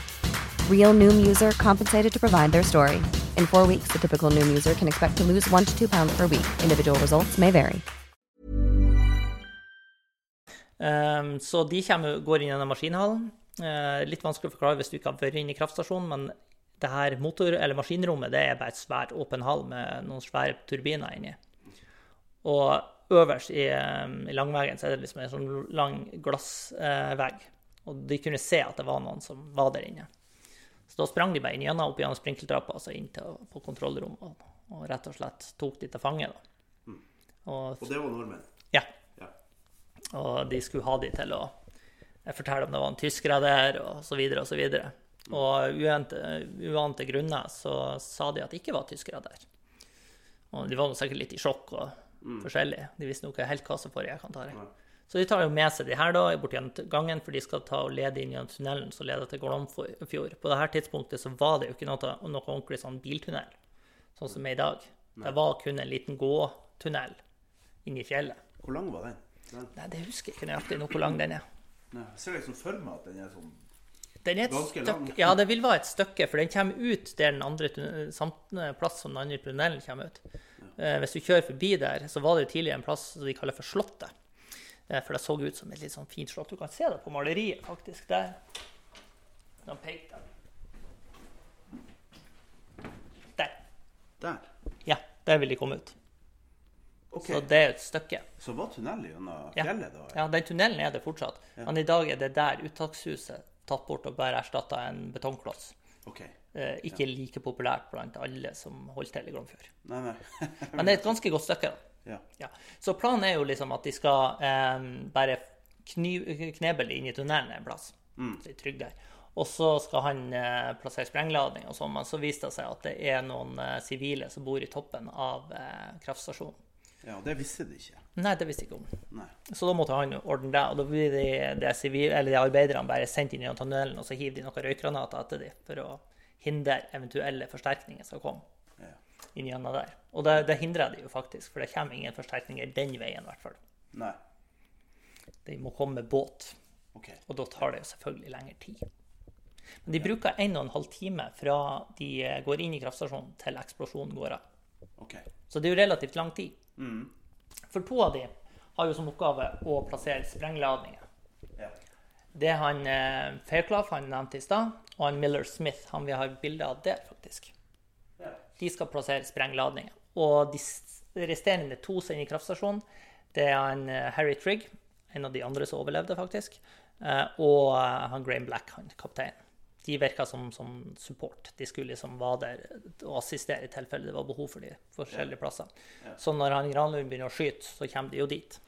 Real Noom user compensated to provide their story. In four weeks, the typical Noom user can expect to lose one to two pounds per week. Individual results may vary. Um, så de kommer, går inn i denne maskinhallen. Uh, litt vanskelig å forklare hvis du ikke har vært inne i kraftstasjonen, men det her motor- eller maskinrommet det er bare et svært åpen hall med noen svære turbiner inni. Og øverst i, um, i langveggen så er det liksom en sånn lang glassvegg. Uh, og de kunne se at det var noen som var der inne. Så da sprang de inn gjennom opp gjennom sprinkeltrappa altså inn til, på kontrollrommet og, og, rett og slett tok de til fange. Mm. Og, og det var nordmenn? Ja. Og de skulle ha de til å fortelle om det var en tyskere der, og så videre og så videre. Og uante, uante grunner så sa de at det ikke var tyskere der. Og de var sikkert litt i sjokk og mm. forskjellig. De visste nok ikke helt hva som foregikk. antar jeg. Så de tar jo med seg de her da, bort gjennom gangen, for de skal ta og lede inn gjennom tunnelen som leder til Glomfjord. På dette tidspunktet så var det jo ikke noe, noe ordentlig sånn biltunnel, sånn som er i dag. Det var kun en liten gåtunnel inn i fjellet. Hvor lang var den? Nei, Det husker jeg ikke nøyaktig nå hvor lang den er. Nei, jeg ser liksom for meg at den er sånn den er et ganske lang. Ja, det vil være et stykke, for den kommer ut der den andre samme plass som den andre tunnelen kommer ut. Ja. Eh, hvis du kjører forbi der, så var det jo tidligere en plass som de kaller for Slottet. Eh, for det så ut som et litt sånn fint slott. Du kan se det på maleriet, faktisk. Der. De pekte. Der. Der. Ja, der vil de komme ut. Okay. Så det er et stykke. Så var tunnelen gjennom Ja. fjellet da? Ja, den tunnelen er det fortsatt. Men i dag er det der uttakshuset tatt bort og bare erstatta en betongkloss. Ok. Eh, ikke like populært blant alle som holder til i Glomfjord. Nei, nei. Men det er et ganske godt stykke. da. Ja. Ja. Så planen er jo liksom at de skal eh, bare kneble inn i tunnelen en plass. Så de er trygge der. Og så skal han eh, plassere sprengladning og sånn, men så viste det seg at det er noen eh, sivile som bor i toppen av eh, kraftstasjonen. ja, det visste de ikke. Nei, det visste de ikke om. Nei. Så da måtte han ordne det, og da blir de, de, eller de arbeiderne bare sendt inn i tunnelen, og så hiver de noen røykgranater etter dem for å hindre eventuelle forsterkninger som kommer. Inn gjennom der. Og det, det hindrer de jo faktisk, for det kommer ingen forsterkninger den veien i hvert fall. Nei. De må komme med båt, okay. og da tar det jo selvfølgelig lengre tid. Men de bruker en og en halv time fra de går inn i kraftstasjonen til eksplosjonen går av. Okay. Så det er jo relativt lang tid. For to av de har jo som oppgave å plassere sprengladninger. Ja. Det han eh, Fairclough han nevnte i stad, og han Miller Smith. Han vi har bilde av der, faktisk. Ja. De skal plassere sprengladninger. Og de resterende to som er inne i kraftstasjonen, det er han eh, Harry Trigg, en av de andre som overlevde, faktisk, eh, og eh, han Graham Black, han kapteinen. De virka som, som support. De skulle liksom være der og assistere i tilfelle det var behov for de forskjellige plasser. Så når han Granlund begynner å skyte, så kommer de jo dit.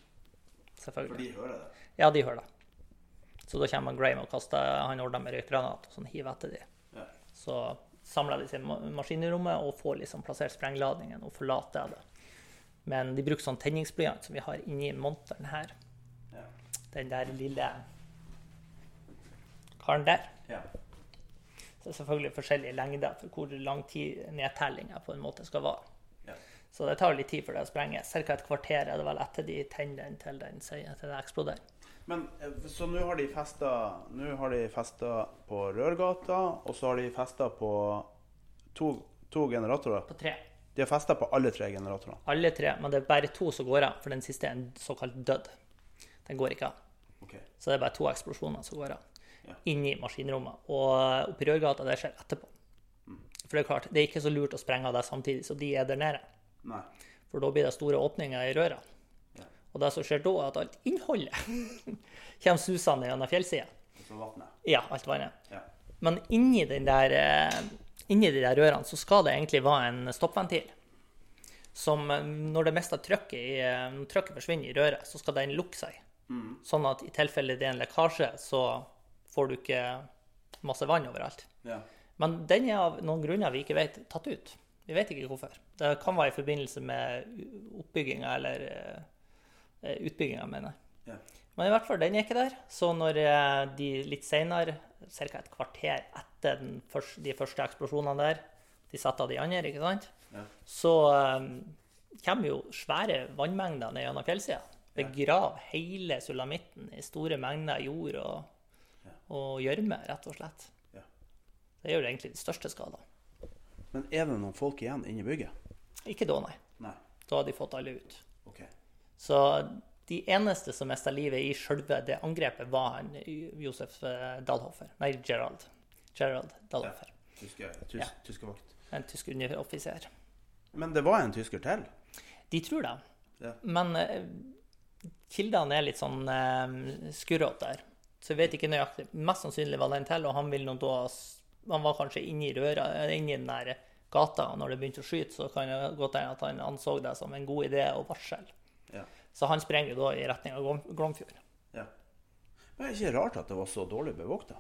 Selvfølgelig. For de hører det. Ja, de hører det. Så da kommer Graham og kaster Han ordner med røykgranat og sånn hiver etter de. Ja. Så samler i ma- maskinrommet og får liksom plassert sprengladningen og forlater det. Men de bruker sånn tenningsblyant som vi har inni monteren her. Ja. Den der lille karen der. Ja. Så det er selvfølgelig forskjellige lengder for hvor lang tid nedtellinga på en måte skal vare. Så det tar litt tid før det sprenges. Ca. et kvarter er det vel etter de tenner den til den sier- til det eksploderer. Men eh, så nå har de festa på Rørgata, og så har de festa på to, to generatorer. På tre. De har festa på alle tre generatorene. Alle tre, men det er bare to som går av, for den siste er en såkalt død. Den går ikke av. Okay. Så det er bare to eksplosjoner som går av. Ja. Inni maskinrommet. Og oppi Rørgata, det skjer etterpå. For det er klart, det er ikke så lurt å sprenge av det samtidig så de er der nede. Nei. For da blir det store åpninger i røra. Ja. Og det som skjer da, er at alt innholdet kommer susende gjennom fjellsida. Og så vannet. Ja, alt vannet. Ja. Men inni, den der, eh, inni de der rørene så skal det egentlig være en stoppventil. Som eh, når det meste av trykket, i, eh, trykket forsvinner i røret, så skal den lukke seg. Sånn at i tilfelle det er en lekkasje, så får du ikke masse vann overalt. Ja. Men den er av noen grunner vi ikke vet, tatt ut. Vi vet ikke hvorfor. Det kan være i forbindelse med oppbygginga eller uh, utbygginga, mener jeg. Ja. Men i hvert fall, den er ikke der. Så når eh, de litt seinere, ca. et kvarter etter den første, de første eksplosjonene der, de setter av de andre, ikke sant, Ja. så um, kommer jo svære vannmengder ned gjennom fjellsida. Begrav hele sulamitten i store mengder jord og, gjørme, rett og slett. Ja. Det gjør egentlig de største skadene. Men er det noen folk igjen inne i bygget? Ikke da, nei. Nei. Da har de fått alle ut. Okay. Så de eneste som mista livet i sjølve det angrepet, var han Josef Dalhofer. Nei, Gerald. Gerald Dahlhofer. Tyske, tysk, Ja. En tysk underoffiser. Men det var en tysker til? De tror det. Ja. Men eh, kildene er litt sånn eh, skurrete der. Så jeg vet ikke nøyaktig. Mest sannsynlig var det en til, og han vil nå da Han var kanskje inni røra, inni den der gata, når det begynte å skyte, så kan det godt hende at han anså det som en god idé og varsel. Ja. Så han sprenger da i retning av Glomfjord. ja. Men det er ikke rart at det var så dårlig bevokta?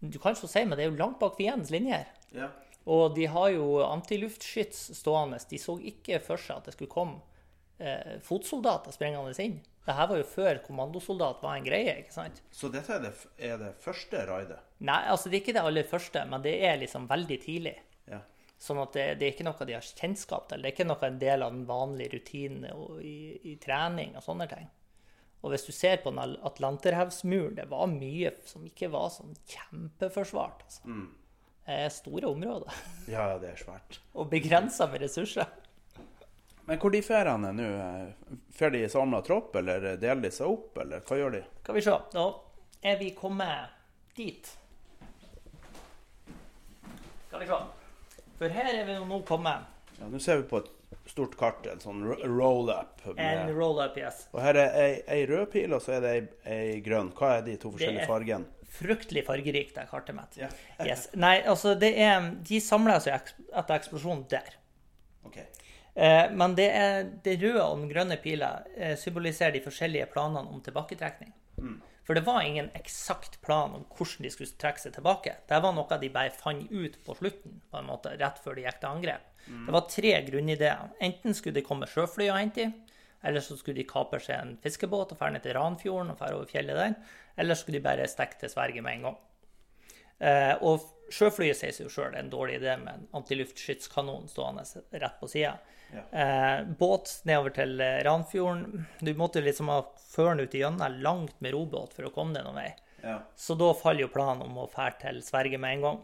Du kan så si, men det er jo langt bak fiendens linjer. Ja. Og de har jo antiluftskyts stående. De så ikke for seg at det skulle komme eh, fotsoldater sprengende inn. Dette var jo før kommandosoldat var en greie, ikke sant? Så dette er det, er det første raidet? Nei, altså det er ikke det aller første, men det er liksom veldig tidlig. Ja. Sånn at det, det er ikke noe de har kjennskap til. Det er ikke noe en del av den vanlige rutinen og i, i trening og sånne ting. Og hvis du ser på den Atlanterhavsmuren, det var mye som ikke var sånn kjempeforsvart. Altså. Det er store områder ja, ja, det er svært. og begrensa med ressurser. Men hvor de fer han nå? Fer de samla tropp, eller deler de seg opp, eller hva gjør de? Skal vi se. Da er vi kommet dit. Skal vi se. For her er vi nå kommet. Ja, Nå ser vi på et stort kart, en sånn roll-up. En roll-up, yes. Og her er ei, ei rød pil, og så er det ei, ei grønn. Hva er de to forskjellige fargene? Fryktelig fargerikt, det kartet mitt. Yeah. yes. Nei, altså, det er De samler seg etter eksplosjonen der. Okay. Eh, men det, er, det røde og den grønne pila eh, symboliserer de forskjellige planene om tilbaketrekning. Mm. For det var ingen eksakt plan om hvordan de skulle trekke seg tilbake. Det var noe de bare fant ut på slutten, på en måte, rett før de gikk til angrep. Mm. Det var tre grunnideer. Enten skulle de komme sjøfly og hente dem, eller så skulle de kapre seg en fiskebåt og dra ned til Ranfjorden og dra over fjellet der. Eller så skulle de bare stikke til Sverige med en gang. Eh, og sjøflyet sier seg jo sjøl en dårlig idé med en antiluftskytskanon stående rett på sida. Ja. Eh, båt nedover til eh, Ranfjorden. Du måtte liksom ha føren ut igjennom langt med robåt for å komme deg noen vei. Ja. Så da faller jo planen om å fære til Sverige med en gang.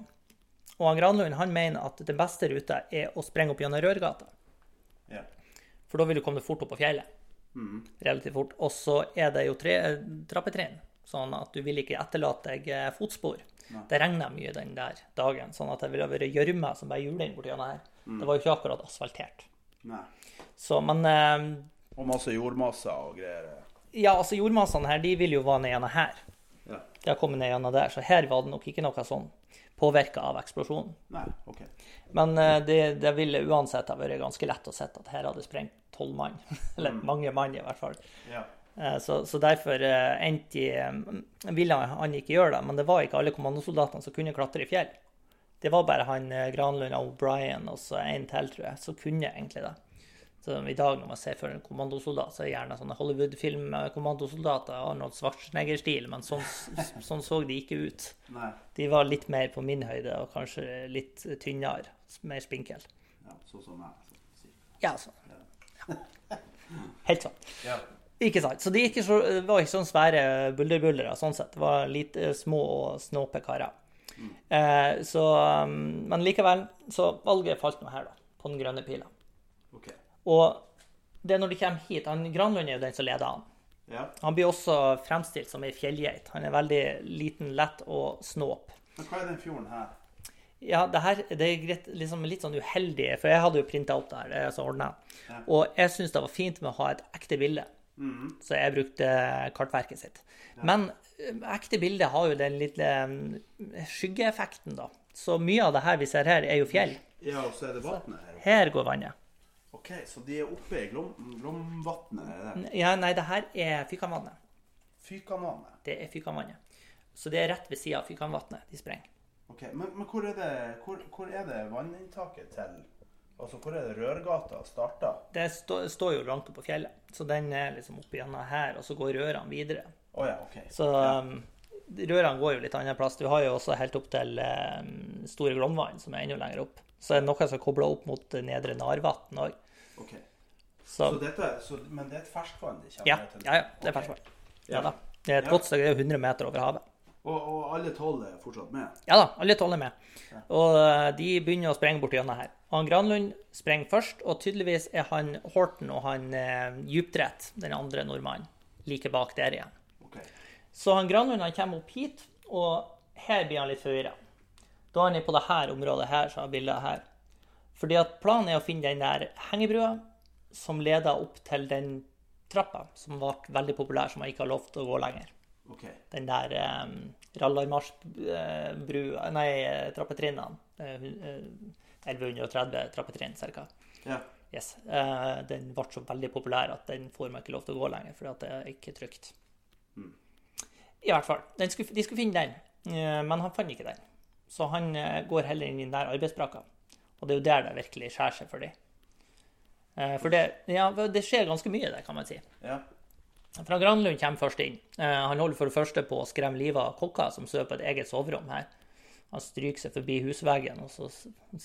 Og han Granlund han mener at den beste ruta er å sprenge opp gjennom Rørgata. Ja. For da vil du komme deg fort opp på fjellet. Mm. Relativt fort. Og så er det jo tre trappetrinn, sånn at du vil ikke etterlate deg eh, fotspor. Nei. Det regner mye den der dagen, sånn at det ville vært gjørme som bare hjuler inn borti her. Mm. Det var jo ikke akkurat asfaltert. Nei. Så, men eh, Og masse jordmasser og greier? Ja, altså jordmassene her, de vil jo være ned gjennom her. Ja. De har kommet ned gjennom der, så her var det nok ikke noe sånn påvirka av eksplosjonen. Nei, ok. Men eh, det, det, ville uansett ha vært ganske lett å se at her hadde sprengt tolv mann. Eller mm. mange mann, i hvert fall. Ja. Eh, så, så, derfor eh, endte de Ville han ikke gjøre det, men det var ikke alle kommandosoldatene som kunne klatre i fjell. Det var bare han eh, Granlund og O'Brien og så en til, tror jeg, som kunne egentlig det. Så I dag når man ser for en kommandosoldat, så er det gjerne sånne Hollywood-film-kommandosoldater. Arnold Schwarzenegger-stil, men sånn, sånn, så de ikke ut. Nei. De var litt mer på min høyde og kanskje litt tynnere. Mer spinkel. Ja, sånn som meg. Ja, sånn. Ja. Helt sånn. Ja. Ikke sant. Så de ikke så, var ikke sånn svære bulderbuldere sånn sett. Det var litt små og snåpe karer. Eh, så, um, men likevel, så valget falt nå her, da. På den grønne pila. Okay. Og det er når de kommer hit han, Granlund er jo den som leder an. Ja. Han blir også fremstilt som ei fjellgeit. Han er veldig liten, lett og snåp. Men hva er den fjorden her? Ja, det her det er liksom litt sånn uheldig, for jeg hadde jo printa opp det her. det er så. Ja. Og jeg syns det var fint med å ha et ekte bilde. Mm. Så jeg brukte kartverket sitt. Ja. Men ekte bilder har jo den lille mm, skyggeeffekten, da. Så mye av det her vi ser her, er jo fjell. Ja, og så er det vannet her. Her går vannet. OK, så de er oppe i Glom, Glomvatnet? Ja, nei, det her er Fykanvannet. Fykanvannet? Det er Fykanvannet. Så det er rett ved sida av Fykanvatnet de sprenger. Ok, Men, men hvor, er det, hvor, hvor, er det, vanninntaket til Altså, Hvor er det Rørgata starta? Det står, står jo langt oppe på fjellet. Så den er liksom oppi gjennom her, og så går rørene videre. Oh, ja, okay. Så um, rørene går jo litt annen plass. Du har jo også helt opp til um, Store Glomvann, som er enda lenger opp. Så er det noe som kobler opp mot Nedre Narvatn òg. Okay. Så, så, dette, så, men det er et ferskvann de kommer ja, til? Ja, ja, det er okay. ferskvann. Ja, da. Det er et ja. godt stykke, det er 100 meter over havet. Og, og alle tolv er fortsatt med? Ja da, alle tolv er med. Ja. Og uh, de begynner å sprenge bort gjennom her. Han Granlund sprenger først, og tydeligvis er han Horten og han eh, Djupdrett, den andre nordmannen, like bak der igjen. Så han Granlund han kommer opp hit, og her blir han litt forvirra. Da er han på dette området her, så har bildet her. Fordi at planen er å finne den der hengebrua som leder opp til den trappa som var veldig populær, som man ikke har lov til å gå lenger. Okay. Den der um, Rallarmarsbrua Nei, trappetrinnene. Uh, 1130 trappetrinn ca. Ja. Yes. Uh, den ble så veldig populær at den får man ikke lov til å gå lenger, for det er ikke trygt. Mm. I hvert fall. Skulle, de skulle finne den, eh, men han fant ikke den. Så han eh, går heller inn i den der arbeidsbrakka. Og det er jo der det virkelig skjærer seg for dem. Eh, for det, ja, det, skjer ganske mye der, kan man si. Ja. Fra Granlund kommer først inn. Han holder for det første på å skremme livet av kokka som sover på et eget soverom her. Han stryker seg forbi husveggen, og så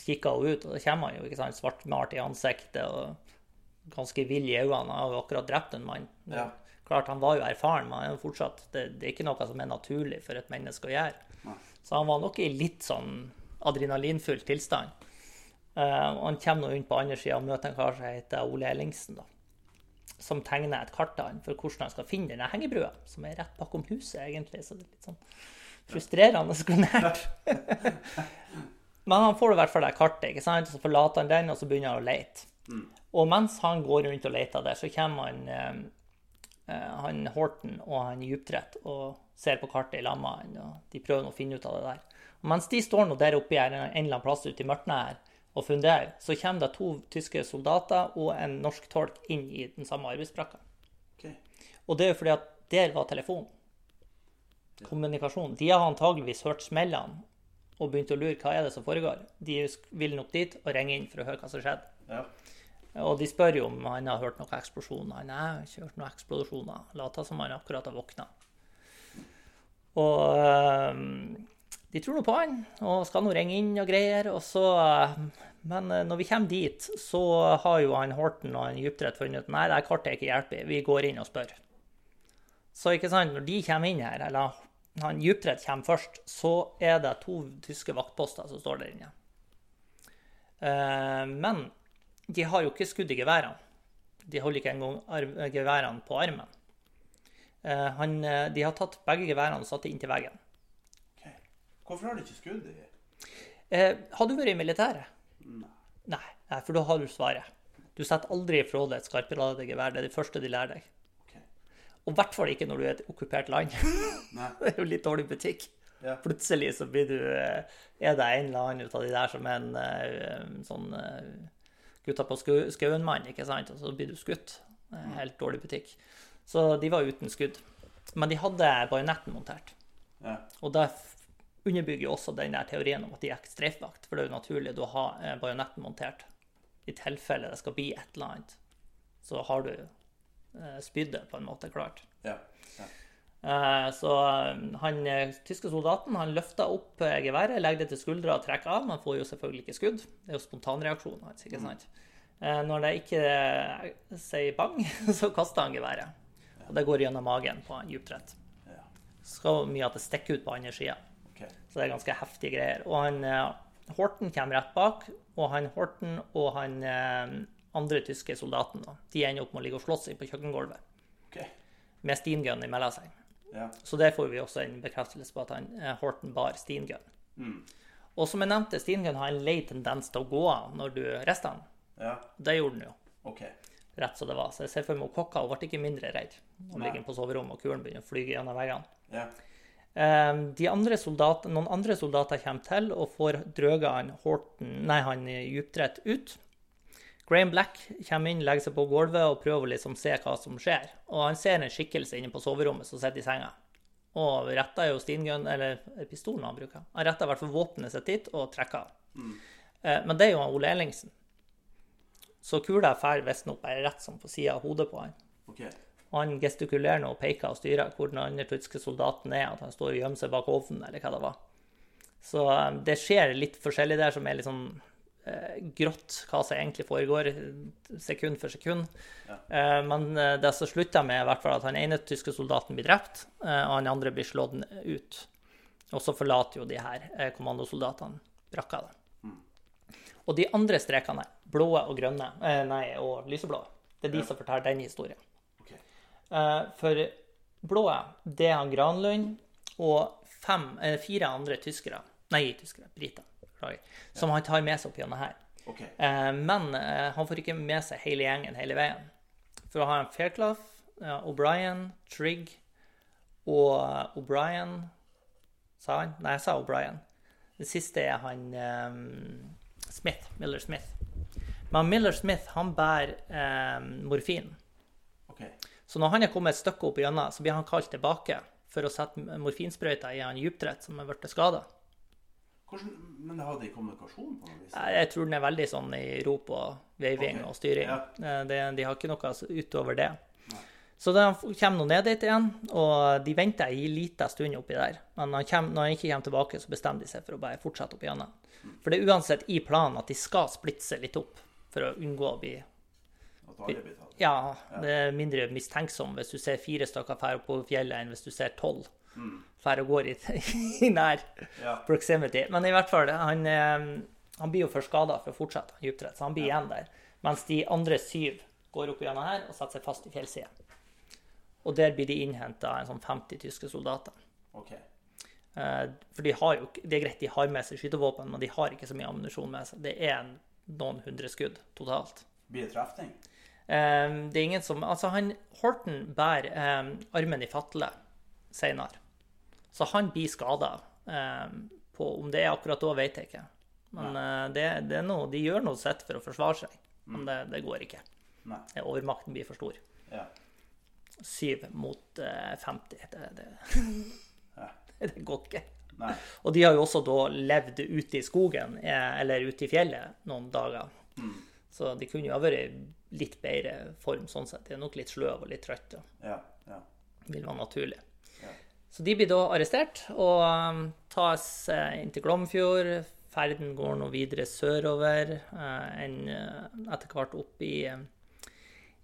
kikker hun ut, og da kommer han jo ikke sant, svartmalt i ansiktet og ganske vill i øynene. Han har akkurat drept en mann. Ja. Klart, Han var jo erfaren, men han er fortsatt, det, det, er ikke noe som er naturlig for et menneske å gjøre. Nei. Så han var nok i litt sånn adrenalinfull tilstand. Uh, han kommer nå inn på andre sida og møter en kar som heter Ole Ellingsen. da, Som tegner et kart av han for hvordan han skal finne denne hengebrua, som er rett bakom huset, egentlig. Så det er litt sånn frustrerende skronert. Men han får i hvert fall det kartet, ikke sant? så forlater han den, og så begynner han å lete. Mm. Og mens han går rundt og leter der, så kommer han, eh, han Horten og han Djupdrett og ser på kartet i lag med han, og de prøver å finne ut av det der. Og mens de står nå der oppe her, en eller annen plass ute i mørket her og funderer, så kommer det to tyske soldater og en norsk tolk inn i den samme arbeidsbrakka. Okay. Og det er jo fordi at der var telefonen. Kommunikasjon. De har antageligvis hørt smellene og begynt å lure hva er det som foregår. De vil nok dit og ringe inn for å høre hva som skjedde. Ja. Og de spør jo om han har hørt noen eksplosjoner. Han har ikke hørt noen eksplosjoner. Later som han akkurat har våkna. Og øh, de tror nå på han og skal nå ringe inn og greier. Og så, øh, men eh, når vi kommer dit, så har jo han Horten og han Djuptvedt funnet ut nei, det kartet er ikke hjelpelig. Vi går inn og spør. Så ikke sant, når de kommer inn her, eller han Djuptvedt kommer først, så er det to tyske vaktposter som står der inne. Uh, men de har jo ikke skudd i geværene. De holder ikke engang geværene på armen. Eh, han, de har tatt begge geværene og satt det inntil veggen. Okay. Hvorfor har de ikke skudd i? Eh, har du vært i militæret? Nei. Nei. Nei, for da har du svaret. Du setter aldri ifra deg et skarpladet gevær. Det er det første de lærer deg. Og i hvert fall ikke når du er et okkupert land. det er jo litt dårlig butikk. Ja. Plutselig så blir du Er det en eller annen ut av de der som er en sånn gutta på skauen-mann, ikke sant? Og så blir du skutt. Helt dårlig butikk. Så de var uten skudd. Men de hadde bajonetten montert. Ja. Og det underbygger også den der teorien om at de er streifvakt. For det er jo naturlig å ha eh, bajonetten montert. I tilfelle det skal bli et eller annet, så har du spyddet spydet på en måte klart. Ja. ja. Eh, så han tyske soldaten han løfter opp geværet, legger det til skuldra og trekker av. Man får jo selvfølgelig ikke skudd. Det er jo spontanreaksjonen hans. ikke sant? Mm. Eh, når det ikke sier bang, så kaster han geværet. Og det går gjennom magen på en djuptrett. Så mye at det stikker ut på andre sida. Så det er ganske heftige greier. Og han eh, Horten kommer rett bak, og han Horten og han eh, andre tyske soldaten da, de ender opp med å ligge og slåss på kjøkkengulvet. Okay. Med steamgun imellom seg. Ja. Så der får vi også en bekreftelse på at han, Horten bar steamgun. Mm. Og som jeg nevnte, steamgun har en lei tendens til å gå av når du rister den. Ja. Det gjorde den jo. Okay. Rett som det var. Så jeg ser for meg kokka hun ble ikke mindre redd. Hun ligger på soverommet, og kulen begynner å fly gjennom veggene. Ja. De andre soldater, noen andre soldater kommer til og får drøga han Horten, nei, han Djupdrett ut. Graham Black kommer inn, legger seg på gulvet og prøver å liksom se hva som skjer. Og han ser en skikkelse inne på soverommet som sitter i senga. Og retter jo stingun, eller pistolen han bruker. Han retter i hvert fall våpenet sitt dit og trekker. Mm. Uh, men det er jo Ole Ellingsen. Så kula drar visstnok bare rett som på sida av hodet på han. Okay. Og han gestikulerer og peker og styrer hvor den andre tyske soldaten er, at han står og gjemmer seg bak ovnen, eller hva det var. Så um, det skjer litt forskjellig der som er litt sånn eh, grått, hva som egentlig foregår, sekund for sekund. Ja. Eh, men eh, det som slutter med, i hvert fall at han ene tyske soldaten blir drept, eh, og han andre blir slått ut. Og så forlater jo de her eh, kommandosoldatene brakka. Mm. Og de andre strekene blå og grønne, eh, nei, og lyseblå, det er de ja. som forteller den historien. Okay. Eh, for blå, det er han Granlund og fem, eh, fire andre tyskere, nei, tyskere, briter, som han tar med seg opp gjennom her. Okay. Eh, men eh, han får ikke med seg hele gjengen hele veien. For å ha en Fairclough, O'Brien, Trigg og eh, O'Brien Sa han? Nei, jeg sa O'Brien. Det siste er han um, Smith, Miller Smith. Men Miller Smith han bærer eh, morfin. Okay. Så når han er kommet et stykke opp igjennom, så blir han kalt tilbake for å sette morfinsprøyta i en djuptrett som er blitt skada. Men har de kommunikasjon på noe vis? Jeg tror den er veldig sånn i rop og veiving okay. og styring. Ja. Eh, de, de, har ikke noe utover det. Nei. Så de kommer nå ned dit igjen, og de venter en liten stund oppi der. Men når han, kommer, når han ikke kommer tilbake, så bestemmer de seg for å bare fortsette opp igjennom. For det er uansett i planen at de skal splitte seg litt opp for å unngå å bli ja, det er mindre mistenksom hvis du ser fire stykker fære på fjellet, enn hvis du ser tolv mm. fære og går i, i nær ja. proximity. Men i hvert fall, han, eh, Han blir jo for skada for å fortsette dyptrett, så han blir igjen der. Mens de andre syv går opp gjennom her og setter seg fast i fjellsida. Og der blir de innhenta en sånn 50 tyske soldater. Okay. Eh, for de har jo, det er greit, de har med seg skytevåpen, men de har ikke så mye ammunisjon med seg. Det er noen hundre skudd totalt. Blir det trefning? Eh, det er ingen som Altså, han Horton bærer um, armen i fatle seinere. Så han blir skada. Om det er akkurat da, vet jeg ikke. Men det, det, er noe, de gjør noe sitt for å forsvare seg. Men mm. det, det går ikke. Nei. Overmakten blir for stor. Ja. Syv mot uh, 50. Det, det, ja. det, går ikke. Nei. Og de har jo også da levd ute i skogen eh, eller ute i fjellet noen dager. Mm. Så de kunne jo ha vært i litt bedre form sånn sett. De er nok litt sløve og litt trøtte. Ja, ja. Vil være naturlig. Ja. Så de blir da arrestert og um, tas uh, inn til Glomfjord. Ferden går nå videre sørover, uh, enn uh, etter hvert opp i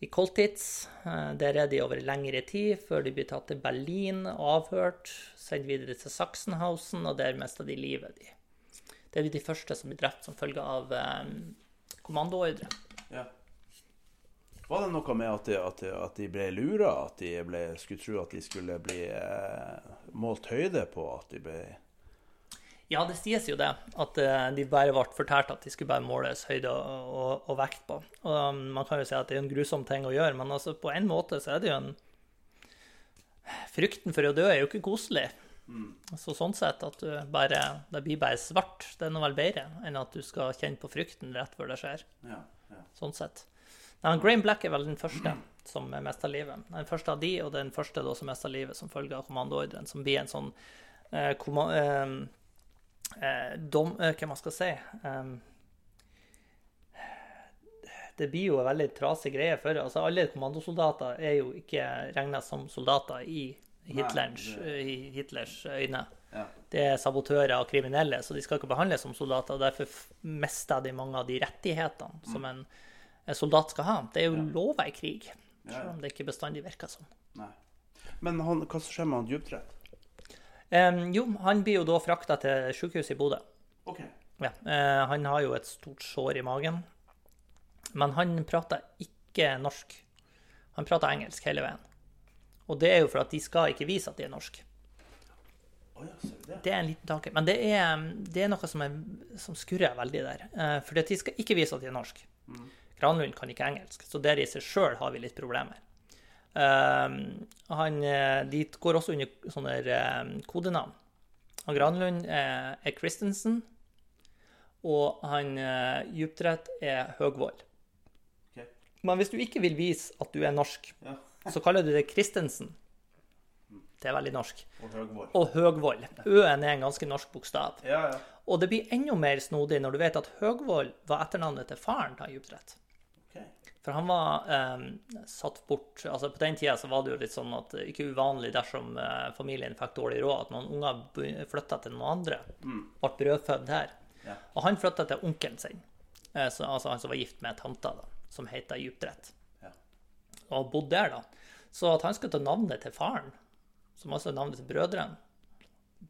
i Koltitz. Eh, der er de over lengre tid, før de blir tatt til Berlin, og avhørt, sendt videre til Sachsenhausen, og der mister de livet. De. Det er de første som blir drept som følge av um, kommandoordre. Ja. Var det noe med at de, at de, at de ble lura? At de ble, skulle tro at de skulle bli eh, målt høyde på? At de ble ja, det sies jo det. At eh, de bare ble fortalt at de skulle bare måles høyde og, og, og, vekt på. Og um, Man kan jo si at det er en grusom ting å gjøre, men altså på en måte så er det jo en Frykten for å dø er jo ikke koselig. Mm. Så sånn sett at du bare, det blir bare svart, det er noe vel bedre enn at du skal kjenne på frykten rett før det skjer. Ja, ja. Sånn sett. Nei, Grain Black er vel den første som mista livet. Den første av de, og den første da, som mista livet som følge av kommandoordren, som blir en sånn eh, kommando, eh, eh, dom, eh, Hva man skal si um, Det blir jo en veldig trasig greie. for altså Alle kommandosoldater er jo ikke regna som soldater i Det... i Hitlers øyne. Ja. Det er sabotører og kriminelle, så de skal ikke behandles som soldater. og Derfor mister de mange av de rettighetene mm. som en, en, soldat skal ha. Det er jo ja. lover i krig, selv om det ikke bestandig virker sånn. Nei. Men han, hva skjer med han Djupdrett? Um, jo, han blir jo da frakta til sykehuset i Bodø. Okay. Ja, uh, han har jo et stort sår i magen. Men han prater ikke norsk. Han prater engelsk hele veien. Og det er jo for at de skal ikke vise at de er norske. Oh, det. det. er en liten tanke. Men det er, det er noe som, er, som, skurrer veldig der. Uh, for de skal ikke vise at de er norske. Mm. Granlund kan ikke engelsk, så der i seg sjøl har vi litt problemer. Ehm, han, eh, de går også under sånne uh, kodenavn. Han Granlund er, er Christensen, og han uh, Djuptvedt er Høgvold. Okay. Men hvis du ikke vil vise at du er norsk, ja. Så kaller du det Christensen. Det er veldig norsk. Og Høgvold. Og Høgvold. Ø-en er en ganske norsk bokstav. Ja, ja. Og det blir enda mer snodig når du vet at Høgvold var etternavnet til faren til Djuptvedt. For han var eh, satt bort altså På den tida så var det jo litt sånn at ikke uvanlig dersom eh, familien fikk dårlig råd, at noen unger flytta til noen andre. Mm. Ble brødfødd her. Ja. Og han flytta til onkelen sin, eh, så, altså han som var gift med tanta, da, som heter Djupdrett. Og bodde der, da. Så at han skulle ta navnet til faren, som også er navnet til brødrene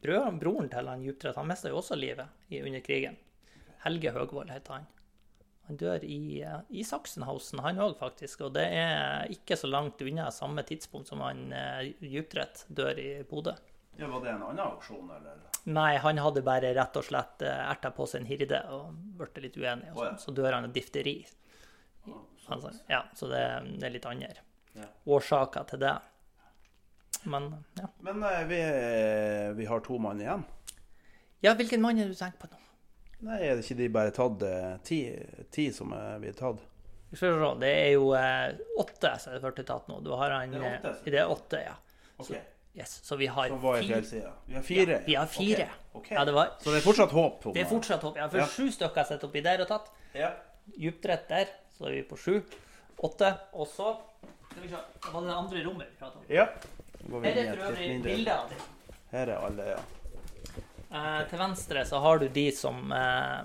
Broren til han Djupdrett han mista jo også livet under krigen. Helge Høgvold heter han. Han dør i, eh, i Sachsenhausen, han òg, faktisk. Og det er ikke så langt unna samme tidspunkt som han Djupdrett dør i Bodø. Ja, Var det en annen aksjon, eller? Nei, han hadde bare rett og slett uh, erta på seg en hirde og ble litt uenig. Og ja. Så dør han av difteri. Altså, ja, så det, det, er litt andre ja. årsaker til det. Men ja. Men uh, vi, vi har to mann igjen. Ja, hvilken mann er det du tenker på nå? Nei, er det ikke de bare tatt eh, ti, ti som er blitt tatt? Det er jo eh, åtte som er blitt tatt nå. Du har han, det er åtte, det er åtte ja. Okay. Så, yes, så vi har fjellsida? Vi har fire? Ja, vi har fire. Okay. Okay. Ja, det var, så det er fortsatt håp? det er fortsatt håp, ja. For ja. sju stykker sitter oppi der og tatt. Ja. Djupdrett der, så er vi på sju. Åtte. Og så skal vi se, Det var det andre rommet vi prata om. Ja. Her er for øvrig bilder av dem. Her er alle, ja. Eh, til venstre så har du de som eh,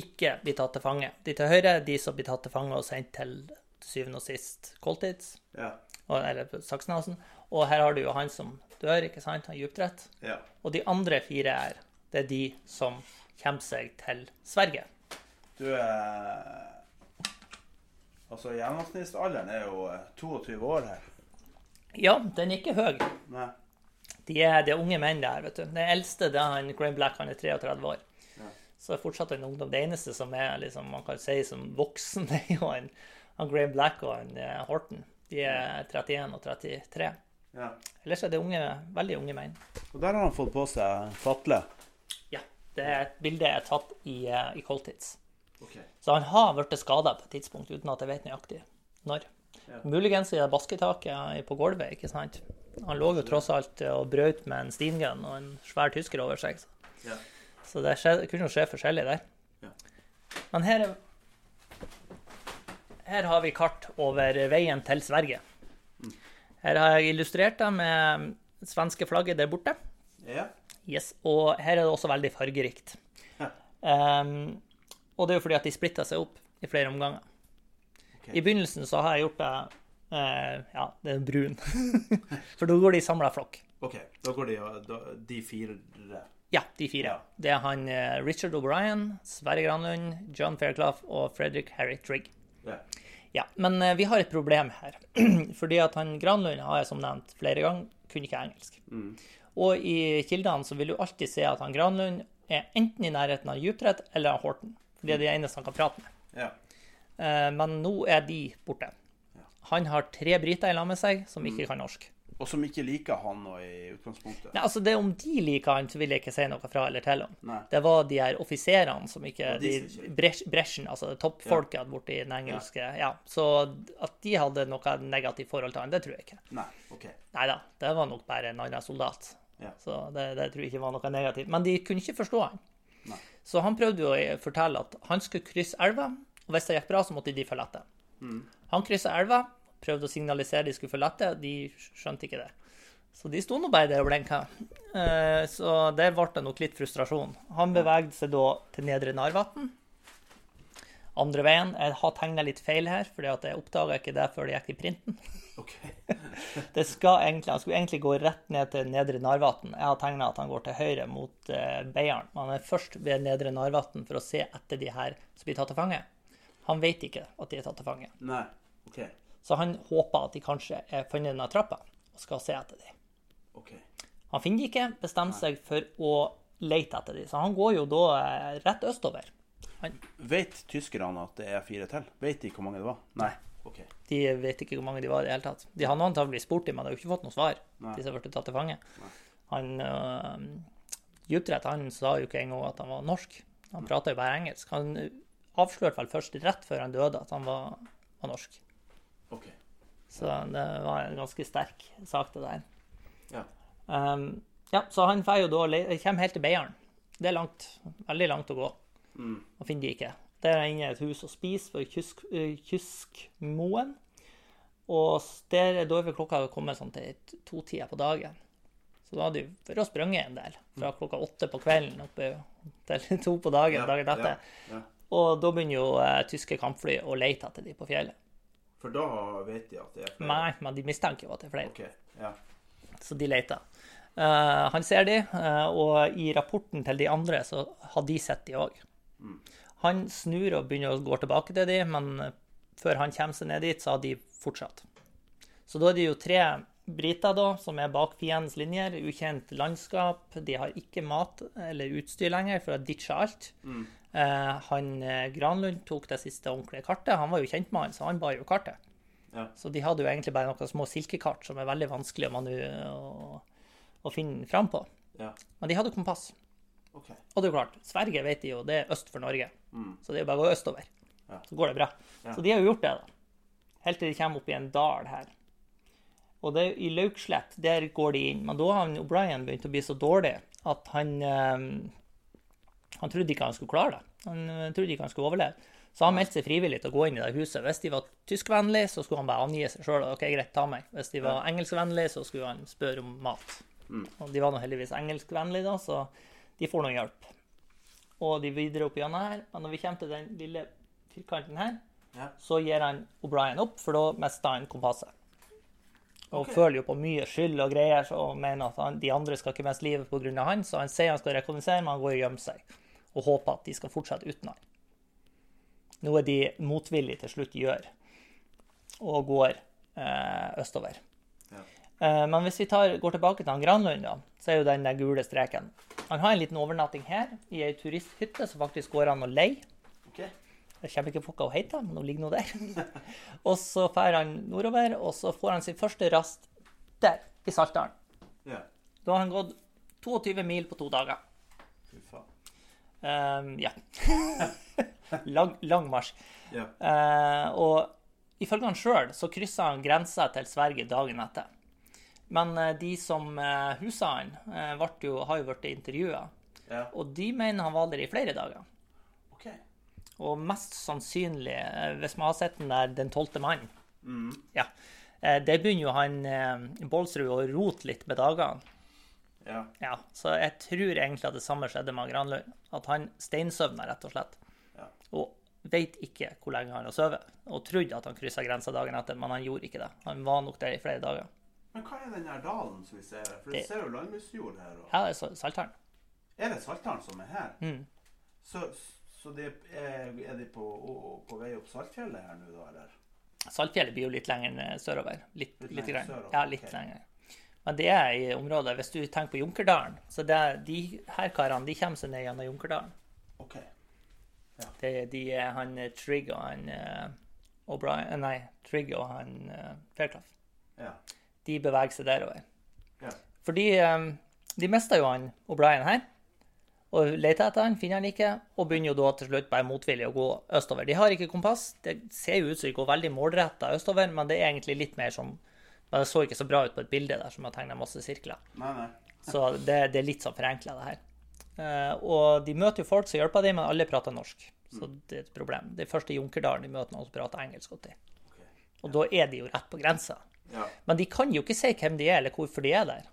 ikke blir tatt til fange. De til høyre de som blir tatt til fange og sendt til syvende og sist Koltids, ja. eller Saksenhausen. Og her har du jo han som dør, ikke sant? Han dypdrett. Ja. Og de andre fire her, det er de som kommer seg til Sverige. Du eh, Altså, gjennomsnittsalderen er jo 22 eh, år her. Ja, den er ikke høy. Nei. De er, de er unge menn der, vet du. Den eldste det er han Graham Black, han er 33 år. Ja. Så er fortsatt en ungdom. Det eneste som er liksom, man kan si som voksen, det er jo han, han Graham Black og han uh, Horton. De er 31 og 33. Ja. Ellers er det unge, veldig unge menn. Og der har han fått på seg fatle. Ja. Det er et bilde jeg har tatt i, uh, i Coltitz. Okay. Så han har blitt skada på et tidspunkt uten at jeg vet nøyaktig når. Ja. Muligens i det basketaket på gulvet, ikke sant. Han lå jo tross alt og brøt med en steamgun og en svær tysker over seg. Ja. Så det skje, kunne jo skje forskjellig der. Ja. Men her, er, her har vi kart over veien til Sverige. Her har jeg illustrert det med svenske flagget der borte. Ja. Yes, Og her er det også veldig fargerikt. Ja. Um, og det er jo fordi at de splitter seg opp i flere omganger. Okay. I begynnelsen så har jeg gjort det eh, Ja, det er brun. For da går de i samla flokk. OK. Da går de, da, de fire Ja, de fire. Ja. Det er han eh, Richard O'Brien, Sverre Granlund, John Fairclough og Frederick Harry Trigg. Ja. Ja, men eh, vi har et problem her. Fordi at han Granlund har jeg som nevnt flere ganger, kunne ikke engelsk. Og i kildene så vil du alltid se at han Granlund er enten i nærheten av Djuptvedt eller av Horten. Det er de eneste han kan prate med. ja. Eh, Men nå er de borte. Han har tre briter i lag med seg som Mm. ikke kan norsk. Og som ikke liker han nå i utgangspunktet. Nei, altså det Om de liker han, så vil jeg ikke si noe fra eller til om. Nei. Det var de her offiserene som ikke de de, Bresjen, altså toppfolket borti den engelske ja. Så at de hadde noe negativt forhold til han, det tror jeg ikke. Nei. OK. Neida, det var nok bare en annen soldat. Ja. Så det, det tror jeg ikke var noe negativt. Men de kunne ikke forstå han. Nei. Så han prøvde jo å fortelle at han skulle krysse elva, og hvis det gikk bra, så måtte de følge etter. Mm. Han kryssa elva, prøvde å signalisere de skulle følge etter, de skjønte ikke det. Så de sto nå bare der og blinka. Eh, Så der ble det nok litt frustrasjon. Han bevegde seg da til Nedre Narvatn. Andre veien. Jeg har tegna litt feil her, fordi jeg oppdaga ikke det før det gikk i printen. OK. Det skal egentlig, Han skulle egentlig gå rett ned til Nedre Narvatn. Jeg har tegna at han går til høyre mot uh, Beiarn. Han er først ved Nedre Narvatn for å se etter de her som blir tatt til fange. Han vet ikke at de er tatt til fange. Nei. OK. Så han håper at de kanskje er funnet denne trappa, og skal se etter dem. OK. Han finner de ikke, bestemmer seg for å lete etter dem. Så han går jo da eh, rett østover. Han, Vet tyskerne at det er fire til? Vet de hvor mange det var? Nei. OK. de vet ikke hvor mange de var i det hele tatt. De har antakelig spurt dem, men de har jo ikke fått noe svar. Nei. De som blitt tatt til fange. Han øh, Djuptvedt han sa jo ikke engang at han var norsk. Han prata jo bare engelsk. Han avslørte vel først rett før han døde at han var, var norsk. OK. Så det var en ganske sterk sak, det der. Ja. Um, ja, så han får jo da, kommer helt til Beiarn. Det er langt, veldig langt å gå. Og finner de ikke. Der er inne et hus å spise for Kysk, eh, Kyskmoen. Og der, da er klokka kommet sånn til to-tida på dagen. Så da hadde vi vært og sprunget en del. Fra klokka åtte på kvelden oppe til to på dagen Ja, dagen etter. ja, ja. Og da begynner jo eh, tyske kampfly å lete etter de på fjellet. For da vet de at det er flere? Nei, men de mistenker jo at det er flere. Okay, Ja. Så de leter. Uh, han ser de, uh, og i rapporten til de andre så har de sett de òg. Han snur og begynner å gå tilbake til de, men eh, før han kommer seg ned dit, så har de fortsatt. Så da er det jo tre briter da, som er bak fiendens linjer, ukjent landskap. De har ikke mat eller utstyr lenger, for å ditche alt. Eh, han eh, Granlund tok det siste ordentlige kartet. Han var jo kjent med han, så han bar jo kartet. Ja. Så de hadde jo egentlig bare noen små silkekart som er veldig vanskelig å, manu å, å finne fram på. ja. Men de hadde kompass. OK. Og det er jo klart, Sverige vet de jo, det er øst for Norge. Så det er jo bare å gå østover. Ja. Så går det bra. Ja. Så de har jo gjort det, da. Helt til de kommer opp i en dal her. Og det, i Laukslett, der går de inn. Men da har O'Brien begynt å bli så dårlig at han eh, Han trodde ikke han skulle klare det. Han eh, trodde ikke han skulle overleve. Så han meldte seg frivillig til å gå inn i det huset. Hvis de var tyskvennlige, så skulle han bare angi seg sjøl. OK, greit, ta meg. Hvis de var engelskvennlige, så skulle han spørre om mat. Og de var nå heldigvis engelskvennlige, da, så de får noe hjelp. Og de videre opp gjennom her. Men når vi kommer til den lille firkanten her, Ja. så gir han O'Brien opp, for da mister han kompasset. Og okay. føler jo på mye skyld og greier, så- og mener at han, de andre skal ikke miste livet pga. han, så han sier han skal rekognosere, men han går og gjemmer seg. og håper at de skal fortsette uten han. Noe de motvillig til slutt gjør, og går eh, østover. Eh, men hvis vi tar, går tilbake til han Granlund, da, så er jo den der gule streken. Han har en liten overnatting her, i ei turisthytte som faktisk går an å leie. Okay. Jeg kommer ikke på hva hun heter, men hun ligger nå der. og så drar han nordover, og så får han sin første rast der, i Saltdalen. Yeah. Da har han gått 22 mil på to dager. Fy faen. Um, ja. lang, lang marsj. Yeah. Uh, og ifølge han sjøl så kryssa han grensa til Sverige dagen etter. Men uh, de som uh, husa han, jo, har jo blitt intervjua. Ja. Og de mener han var der i flere dager. Okay. Og mest sannsynlig, hvis man har sett den der Den tolvte mann mm. ja, Det begynner jo han Bålsrud å rote litt med dagene. Ja. ja. Så jeg tror egentlig at det samme skjedde med Granlund. At han steinsøvna, rett og slett. Ja. Og veit ikke hvor lenge han har sovet. Og trodde at han kryssa grensa dagen etter, men han gjorde ikke det. Han var nok der i flere dager. Men hva er den her dalen som vi ser her? For du ser jo landbruksjord her. Og... Ja, det er Saltdalen. Er det Saltdalen som er her? Mm. Så, så det er, er, de på, på, vei opp Saltfjellet her nå, da, eller? Saltfjellet blir jo litt lenger sørover. Litt, litt, litt lenger sørover. Ja, litt okay. lenger. Men det er i området Hvis du tenker på Junkerdalen Så det, de her karene de kommer seg ned gjennom Junkerdalen. Okay. Ja. Det, de han eh, Trigg og han uh, O'Brien Nei, Trigg og han Fairclough. Ja. De beveger seg derover. Ja. Fordi um, de mista jo han O'Brien her. Og leter etter han, finner han ikke, og begynner jo da til slutt bare motvillig å gå østover. De har ikke kompass. Det ser jo ut som de går veldig målretta østover, men det er egentlig litt mer som men det så ikke så bra ut på et bilde der som har tegna masse sirkler. Nei, nei. så det, det, er litt sånn forenkla, det her. Uh, og de møter jo folk som hjelper dem, men alle prater norsk. Så mm. det er et problem. Det er først i Junkerdalen de møter noen som prater engelsk. Okay. Og ja. da er de jo rett på grensa. Ja. Men de kan jo ikke si hvem de er, eller hvorfor de er der.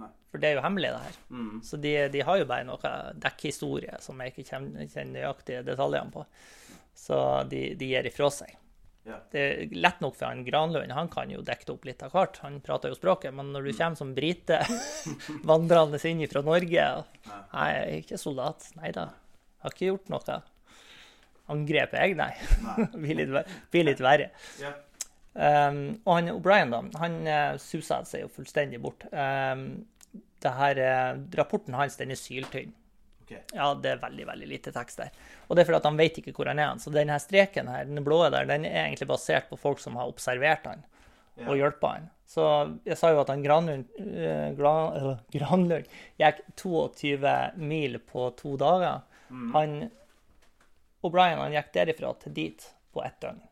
Nei. For det er jo hemmelig, det her. Mm. Så de, de, har jo bare noe dekkhistorie som jeg ikke kjenner nøyaktige detaljene på. Så de, de gir ifra seg. Ja. Det er lett nok for han Granlund, han kan jo dekke opp litt av hvert. Han prater jo språket. Men når du mm. kommer som brite vandrende inn fra Norge Nei, jeg er ikke soldat. Nei da. Har ikke gjort noe. Angrepet jeg, nei. nei. blir, litt, blir litt verre. Ja. Um, og han O'Brien, da, han uh, susa seg jo fullstendig bort. Um, det her, uh, rapporten hans den er syltynn. Okay. Ja, det er veldig veldig lite tekst der. Og det er fordi at han vet ikke hvor han er. Så denne streken her, den blå der, den er egentlig basert på folk som har observert han ja. og hjulpet han. Så jeg sa jo at han Granlund, uh, Gran, uh, Granlund gikk 22 mil på to dager. Mm. Han O'Brien han gikk derifra til dit på ett døgn.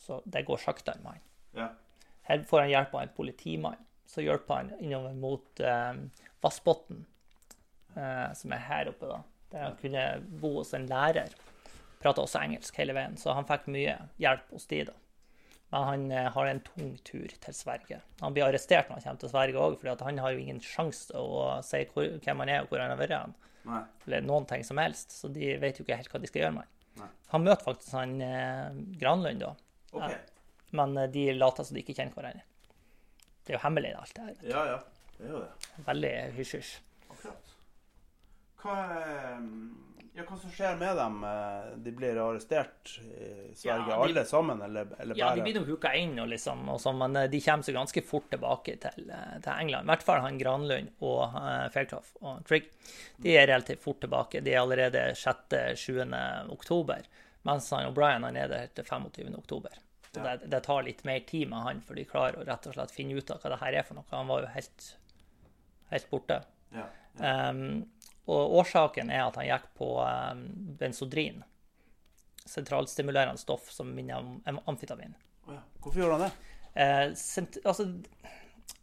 Så det går saktere med han. Ja. Her får han hjelp av en politimann. Så hjelper han innover mot eh, Vassbotn eh, som er her oppe, da. Der han kunne bo hos en lærer. Prata også engelsk hele veien, så han fikk mye hjelp hos de, da. Men han eh, har en tung tur til Sverige. Han blir arrestert når han kommer til Sverige òg, for han har jo ingen sjanse til å si hvor, hvem han er og hvor han har vært. Han. Nei. Eller noen ting som helst, så de vet jo ikke helt hva de skal gjøre med han. Han møter faktisk han eh, Granlund da. Okay. Men eh, de later som de ikke kjenner hverandre. Det er jo hemmelig, alt det her. Ja, ja. Det er jo det. Veldig hysj-hysj. Hva, ja, hva som skjer med dem? Eh, de blir arrestert i Sverige, ja, de, alle sammen? Eller, eller ja, de blir nå huka inn, og liksom, og så, men eh, de kommer seg ganske fort tilbake til, til England. I hvert fall han Granlund og uh, Fairclough og Trigg. De er relativt fort tilbake. De er allerede 6.-7. oktober. Mens han O'Brien er nede til 25. oktober. Så det, det, tar litt mer tid med han, for de klarer å rett og slett finne ut av hva det her er for noe. Han var jo helt, helt borte. Ja, ja. Um, og årsaken er at han gikk på um, benzodrin. Sentralstimulerende stoff som minner om amfetamin. Oh ja. Hvorfor gjorde han det? Eh, altså,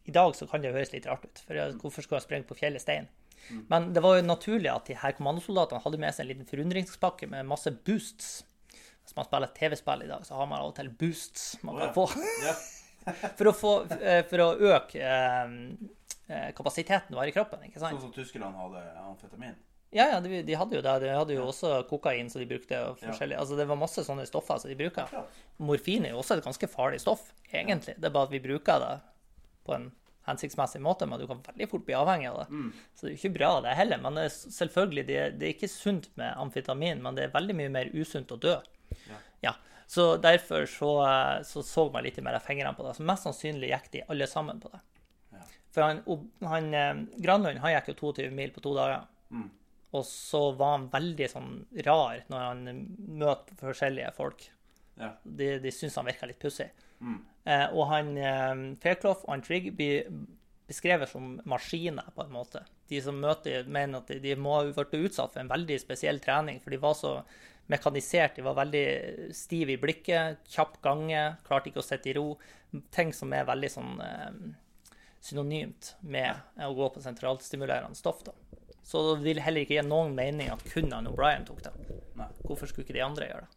I dag så kan det høres litt rart ut, for hvorfor skulle han sprenge på fjellet stein? Mm. Men det var jo naturlig at de her kommandosoldatene hadde med seg en liten forundringspakke med masse boosts. Hvis man spiller TV-spill i dag, så har man av og til boosts man kan få. for, å få eh, for å øke eh, Eh, kapasiteten du har i kroppen. ikke sant? Sånn som tyskerne hadde amfetamin? Ja, ja, de, de, hadde jo det. De hadde jo også kokain som de brukte. forskjellig. Ja. Altså, Det var masse sånne stoffer som de bruker. Morfin er jo også et ganske farlig stoff, egentlig. Det er bare at vi bruker det på en hensiktsmessig måte, men du kan veldig fort bli avhengig av det. Mm. Så det er jo ikke bra, det heller. Men det er selvfølgelig, det, det, er ikke sunt med amfetamin, men det er veldig mye mer usunt å dø. Ja. ja. Så derfor så, så, så man litt mer av fingrene på det. Så mest sannsynlig gikk de alle sammen på det. Ja. For han, han eh, Granlund han gikk jo 22 mil på to dager. Mm. Og så var han veldig sånn rar når han møter forskjellige folk. Ja. De, de syns han virka litt pussig. Mm. Eh, og han eh, Fairclough og han Trigg blir beskrevet som maskiner, på en måte. De som møter, mener at de, må ha vært utsatt for en veldig spesiell trening, for de var så mekanisert. De var veldig stive i blikket, kjapp gange, klarte ikke å sitte i ro. Ting som er veldig sånn eh, synonymt med å gå på sentralstimulerende stoff. da. Så det vil heller ikke gi noen mening at kun han O'Brien tok det. Hvorfor skulle ikke de andre gjøre det?